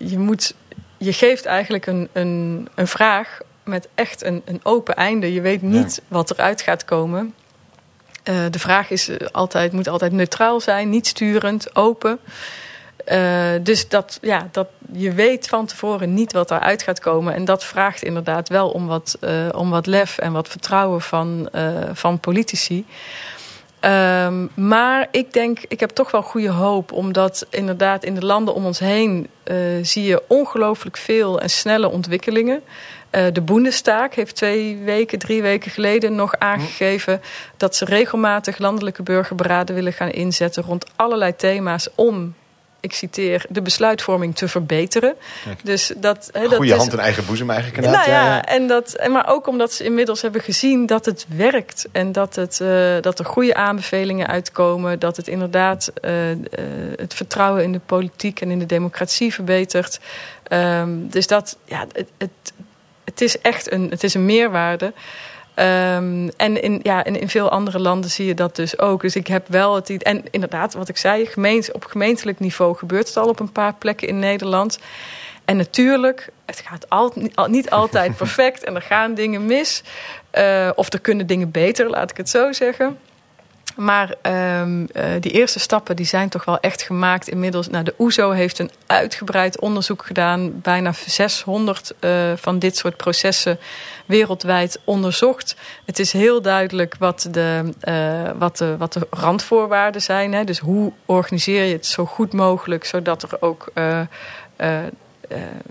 uh, je moet, je geeft eigenlijk een, een, een vraag met echt een, een open einde. Je weet niet wat eruit gaat komen. Uh, de vraag is altijd, moet altijd neutraal zijn, niet sturend, open. Dus dat, ja, dat je weet van tevoren niet wat eruit gaat komen. En dat vraagt inderdaad wel om wat, om wat lef en wat vertrouwen van, van politici. Um, maar ik denk, ik heb toch wel goede hoop. Omdat inderdaad in de landen om ons heen zie je ongelooflijk veel en snelle ontwikkelingen. De Bundestag heeft twee weken, drie weken geleden nog aangegeven... dat ze regelmatig landelijke burgerberaden willen gaan inzetten... rond allerlei thema's om ik citeer, de besluitvorming te verbeteren. Dus dat, he, Goede hand in eigen boezem eigenlijk. Nou ja, ja, En dat, maar ook omdat ze inmiddels hebben gezien dat het werkt. En dat, het, uh, dat er goede aanbevelingen uitkomen. Dat het inderdaad uh, uh, het vertrouwen in de politiek en in de democratie verbetert. Um, dus dat, ja, het, het, het, is echt een, het is een meerwaarde. Um, en in, ja, in, in veel andere landen zie je dat dus ook. Dus ik heb wel het En inderdaad, wat ik zei, gemeente, op gemeentelijk niveau gebeurt het al op een paar plekken in Nederland. En natuurlijk, het gaat al, niet altijd perfect en er gaan dingen mis. Uh, of er kunnen dingen beter, laat ik het zo zeggen. Maar um, die eerste stappen die zijn toch wel echt gemaakt inmiddels. Nou, de OESO e heeft een uitgebreid onderzoek gedaan. Bijna 600 uh, eh, van dit soort processen wereldwijd onderzocht. Het is heel duidelijk wat de, uh, wat de, wat de randvoorwaarden zijn. Hè? Dus hoe organiseer je het zo goed mogelijk, zodat er ook...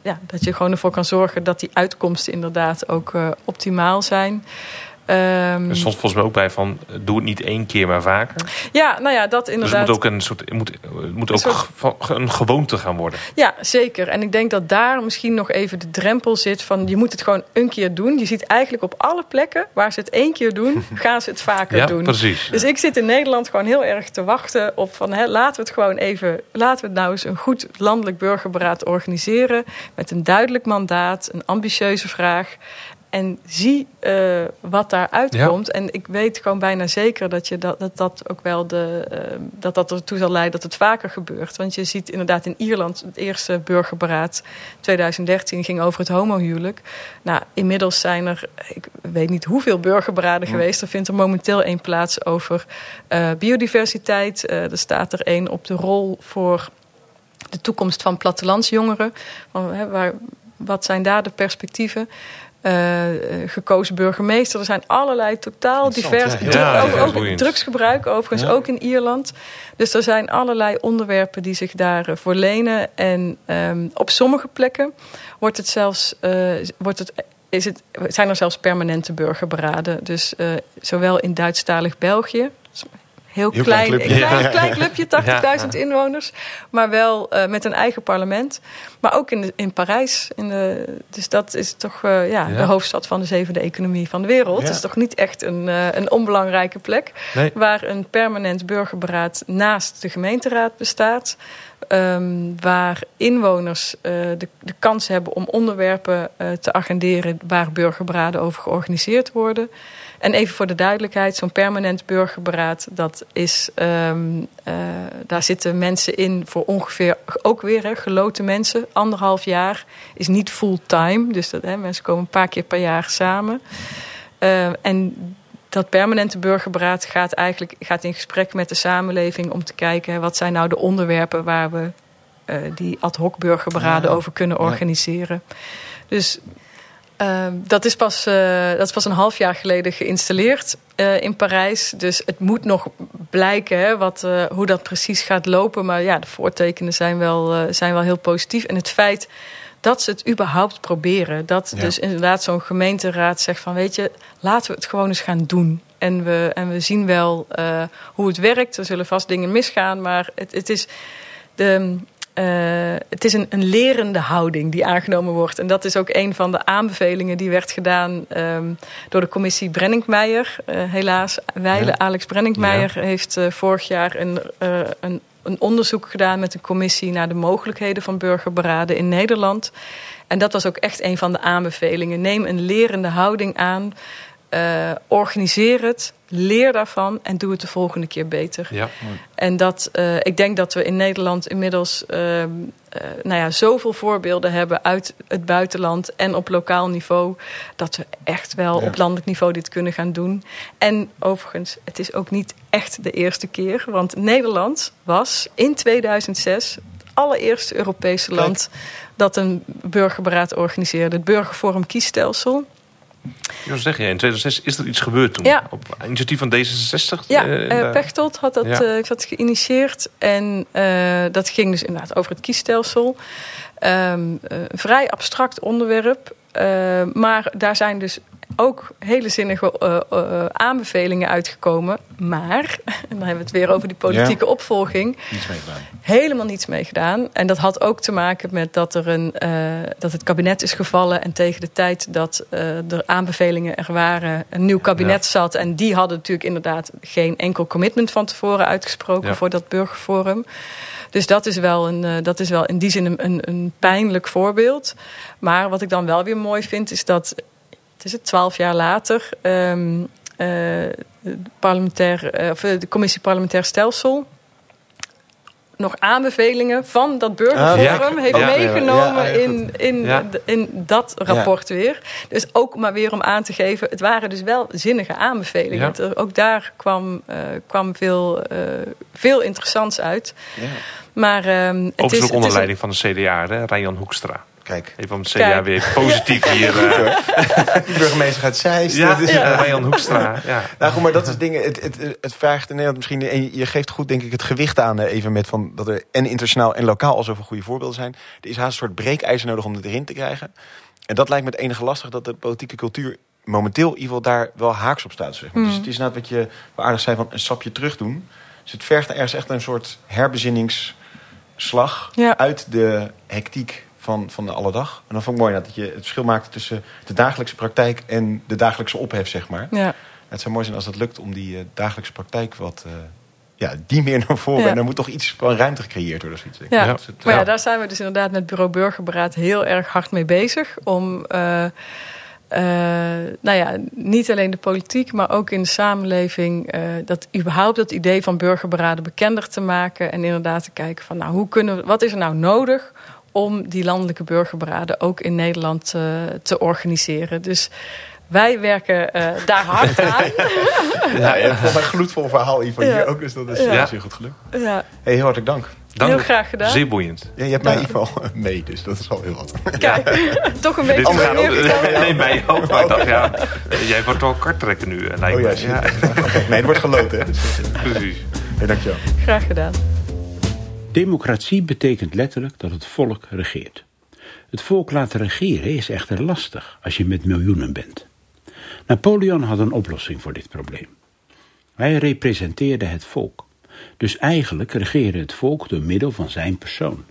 Ja, dat je gewoon ervoor kan zorgen dat die uitkomsten inderdaad ook optimaal zijn. Um, er stond volgens mij ook bij van doe het niet één keer, maar vaker. Ja, nou ja, dat inderdaad. Dus het moet ook een soort, moet, moet ook een, soort... een gewoonte gaan worden. Ja, zeker. En ik denk dat daar misschien nog even de drempel zit van je moet het gewoon een keer doen. Je ziet eigenlijk op alle plekken waar ze het één keer doen, gaan ze het vaker ja, doen. Precies. Dus ik zit in Nederland gewoon heel erg te wachten op van hè, laten we het gewoon even, laten we het nou eens een goed landelijk burgerberaad organiseren met een duidelijk mandaat, een ambitieuze vraag. En zie uh, wat daaruit ja. komt. En ik weet gewoon bijna zeker dat je dat, dat, dat ook wel de, uh, dat dat ertoe zal leiden dat het vaker gebeurt. Want je ziet inderdaad in Ierland het eerste burgerberaad 2013 ging over het homohuwelijk. Nou, inmiddels zijn er, ik weet niet hoeveel burgerberaden ja. geweest. Er vindt er momenteel één plaats over uh, biodiversiteit. er staat er één op de rol voor de toekomst van plattelandsjongeren. Van, hè, waar, wat zijn daar de perspectieven? Uh, gekozen burgemeester. Er zijn allerlei totaal diverse... Ja, ook, ook drugsgebruik overigens, ook in Ierland. Dus er zijn allerlei onderwerpen die zich daarvoor voor lenen. En um, op sommige plekken wordt het zelfs... Wordt het, is het, zijn er zelfs permanente burgerberaden. Dus uh, zowel in Duitsstalig België heel, heel klein, klein clubje, klein, klein clubje 80.000 ja. inwoners. Maar wel uh, met een eigen parlement. Maar ook in, de, in Parijs. In de, dus dat is toch uh, ja, de hoofdstad van de zevende economie van de wereld. Het is toch niet echt een, uh, een onbelangrijke plek. Nee. Waar een permanent burgerberaad naast de gemeenteraad bestaat. Um, waar inwoners de, de kans hebben om onderwerpen te agenderen waar burgerberaden over georganiseerd worden. En even voor de duidelijkheid, zo'n permanent burgerberaad, dat is, um, uh, daar zitten mensen in voor ongeveer, ook weer hè, geloten mensen, anderhalf jaar, is niet fulltime. Dus dat, hè, mensen komen een paar keer per jaar samen. Uh, en dat permanente burgerberaad gaat eigenlijk gaat in gesprek met de samenleving om te kijken hè, wat zijn nou de onderwerpen waar we uh, die ad hoc burgerberaden ja. over kunnen organiseren. Dus Uh, dat, is pas, uh, dat is pas een half jaar geleden geïnstalleerd uh, in Parijs. Dus het moet nog blijken hè, wat, hoe dat precies gaat lopen. Maar ja, de voortekenen zijn wel, zijn wel heel positief. En het feit dat ze het überhaupt proberen. Dat ja. dus inderdaad zo'n gemeenteraad zegt van... weet je, laten we het gewoon eens gaan doen. En we, en we zien wel hoe het werkt. Er zullen vast dingen misgaan, maar het, het is... De, uh, het is een, een, lerende houding die aangenomen wordt. En dat is ook een van de aanbevelingen die werd gedaan um, door de commissie Brenninkmeijer. Uh, helaas, Weile ja. Alex Brenninkmeijer ja. heeft uh, vorig jaar een, een, een, onderzoek gedaan met een commissie naar de mogelijkheden van burgerberaden in Nederland. En dat was ook echt een van de aanbevelingen. Neem een lerende houding aan. Uh, organiseer het, leer daarvan en doe het de volgende keer beter. Ja. En dat, uh, ik denk dat we in Nederland inmiddels uh, nou ja, zoveel voorbeelden hebben uit het buitenland en op lokaal niveau, dat we echt wel ja. op landelijk niveau dit kunnen gaan doen. En overigens, het is ook niet echt de eerste keer, want Nederland was in 2006 allereerste Europese land dat een burgerberaad organiseerde. Het Burgerforum Kiesstelsel. Je wil zeggen, in 2006 is er iets gebeurd toen. Ja. Op initiatief van D66. Ja, eh, eh, daar- Pechtold had dat, Ja. eh, dat geïnitieerd. En eh, dat ging dus inderdaad over het kiesstelsel. Ehm, eh, een vrij abstract onderwerp. Eh, maar daar zijn dus ook hele zinnige eh, eh, aanbevelingen uitgekomen. Maar, en dan hebben we het weer over die politieke opvolging Niets meegedaan. helemaal niets mee gedaan. En dat had ook te maken met dat, er een, eh, dat het kabinet is gevallen. En tegen de tijd dat er aanbevelingen er waren, een nieuw kabinet zat. En die hadden natuurlijk inderdaad geen enkel commitment van tevoren uitgesproken Ja. voor dat burgerforum. Dus dat is wel, een, dat is wel in die zin een, een, een pijnlijk voorbeeld. Maar wat ik dan wel weer mooi vind, is dat. Is het twaalf jaar later. ehm, eh, de, parlementair, eh, of eh, de commissie parlementair stelsel nog aanbevelingen van dat burgerforum Ah, heeft ja. meegenomen Ja, in, in, de- in dat rapport weer. Dus ook maar weer om aan te geven, het waren dus wel zinnige aanbevelingen. Ook daar kwam, kwam veel, veel interessants uit. Ja. Maar ehm, het Overigens is, ook onder leiding van de CDA, hè, Ryan Hoekstra. Kijk, Even om het CDA Kijk. weer positief hier. eh, de burgemeester gaat Zeist. ja, is- eh, Ryan Hoekstra. Ja. Nou goed, maar dat is dingen. Het, het, het vraagt in Nederland misschien. En je geeft goed, denk ik, het gewicht aan. eh, Even met van dat er en internationaal en lokaal al zoveel goede voorbeelden zijn. Er is haast een soort breekijzer nodig om het erin te krijgen. En dat lijkt me het enige lastig dat de politieke cultuur momenteel in ieder geval daar wel haaks op staat. Zeg maar. Mm. Dus het is inderdaad wat je aardig zei van een stapje terug doen. Dus het vergt ergens echt een soort herbezinningsslag Ja. uit de hectiek van, van de alledag. En dan vond ik mooi dat je het verschil maakte tussen de dagelijkse praktijk en de dagelijkse ophef, zeg maar. ja. Het zou mooi zijn als dat lukt om die eh, dagelijkse praktijk wat... eh, ja, die meer naar voren. Ja. En er moet toch iets van ruimte gecreëerd worden. Zoiets. Ja. Ja. Het- Maar ja, daar zijn we dus inderdaad met Bureau Burgerberaad heel erg hard mee bezig. Om eh, eh, nou ja, niet alleen de politiek, maar ook in de samenleving... eh, dat überhaupt dat idee van burgerberaden bekender te maken. En inderdaad te kijken van nou, hoe kunnen we, wat is er nou nodig om die landelijke burgerberaden ook in Nederland eh, te organiseren. Dus wij werken eh, daar hard aan. Ja, ja, volgens mij een gloedvol verhaal hier van Ja. hier ook. Dus dat is Ja. ja. zeer goed gelukt. ja, Hey, heel hartelijk dank. Dank. heel graag gedaan. Zeer boeiend. Ja, je hebt mij in ieder geval mee, dus dat is al heel wat. Kijk, toch een beetje Dit gaat ook, nee, mij ook. Maar dacht, ja, jij wordt wel karttrekker nu, eh, lijkt Oh me. ja, Nee, het wordt geloten. Hè? Dus, precies. hey, dankjewel. Graag gedaan. Democratie betekent letterlijk dat het volk regeert. Het volk laten regeren is echter lastig als je met miljoenen bent. Napoleon had een oplossing voor dit probleem. Hij representeerde het volk. Dus eigenlijk regeerde het volk door middel van zijn persoon.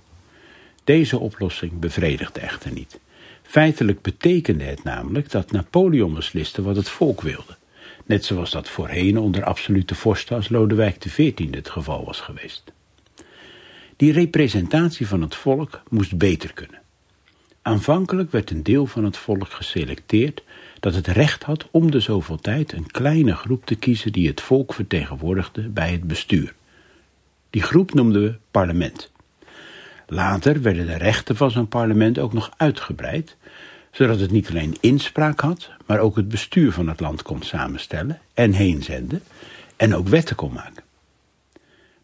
Deze oplossing bevredigde echter niet. Feitelijk betekende het namelijk dat Napoleon besliste wat het volk wilde. Net zoals dat voorheen onder absolute vorsten als Lodewijk XIV het geval was geweest. Die representatie van het volk moest beter kunnen. Aanvankelijk werd een deel van het volk geselecteerd dat het recht had om de zoveel tijd een kleine groep te kiezen die het volk vertegenwoordigde bij het bestuur. Die groep noemden we parlement. Later werden de rechten van zo'n parlement ook nog uitgebreid, zodat het niet alleen inspraak had, maar ook het bestuur van het land kon samenstellen en heenzenden en ook wetten kon maken.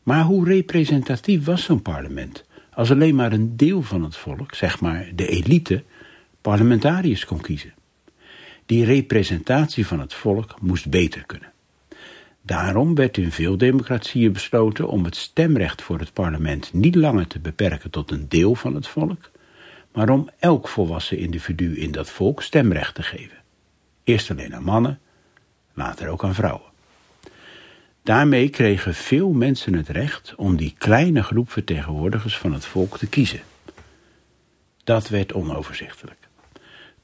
Maar hoe representatief was zo'n parlement als alleen maar een deel van het volk, zeg maar de elite, parlementariërs kon kiezen? Die representatie van het volk moest beter kunnen. Daarom werd in veel democratieën besloten om het stemrecht voor het parlement niet langer te beperken tot een deel van het volk, maar om elk volwassen individu in dat volk stemrecht te geven. Eerst alleen aan mannen, later ook aan vrouwen. Daarmee kregen veel mensen het recht om die kleine groep vertegenwoordigers van het volk te kiezen. Dat werd onoverzichtelijk.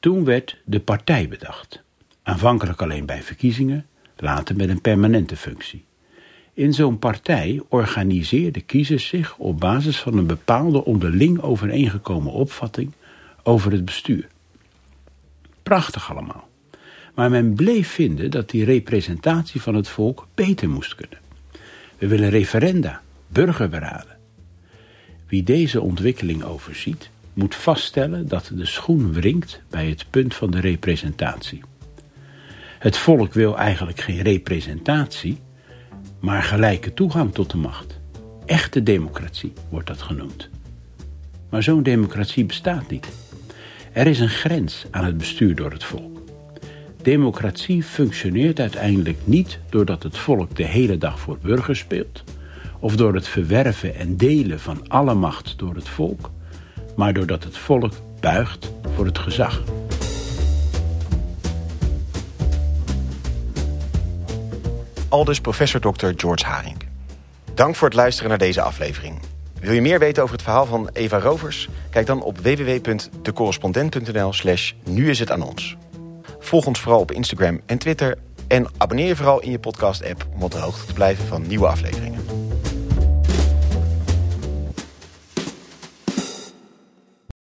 Toen werd de partij bedacht. Aanvankelijk alleen bij verkiezingen, later met een permanente functie. In zo'n partij organiseerden kiezers zich op basis van een bepaalde onderling overeengekomen opvatting over het bestuur. Prachtig allemaal. Maar men bleef vinden dat die representatie van het volk beter moest kunnen. We willen referenda, burgerberaden. Wie deze ontwikkeling overziet, moet vaststellen dat de schoen wringt bij het punt van de representatie. Het volk wil eigenlijk geen representatie, maar gelijke toegang tot de macht. Echte democratie wordt dat genoemd. Maar zo'n democratie bestaat niet. Er is een grens aan het bestuur door het volk. Democratie functioneert uiteindelijk niet doordat het volk de hele dag voor burgers speelt, of door het verwerven en delen van alle macht door het volk, maar doordat het volk buigt voor het gezag. Aldus professor Dr. George Haring. Dank voor het luisteren naar deze aflevering. Wil je meer weten over het verhaal van Eva Rovers? Kijk dan op www.decorrespondent.nl slash nu is het aan ons. Volg ons vooral op Instagram en Twitter en abonneer je vooral in je podcast app om op de hoogte te blijven van nieuwe afleveringen.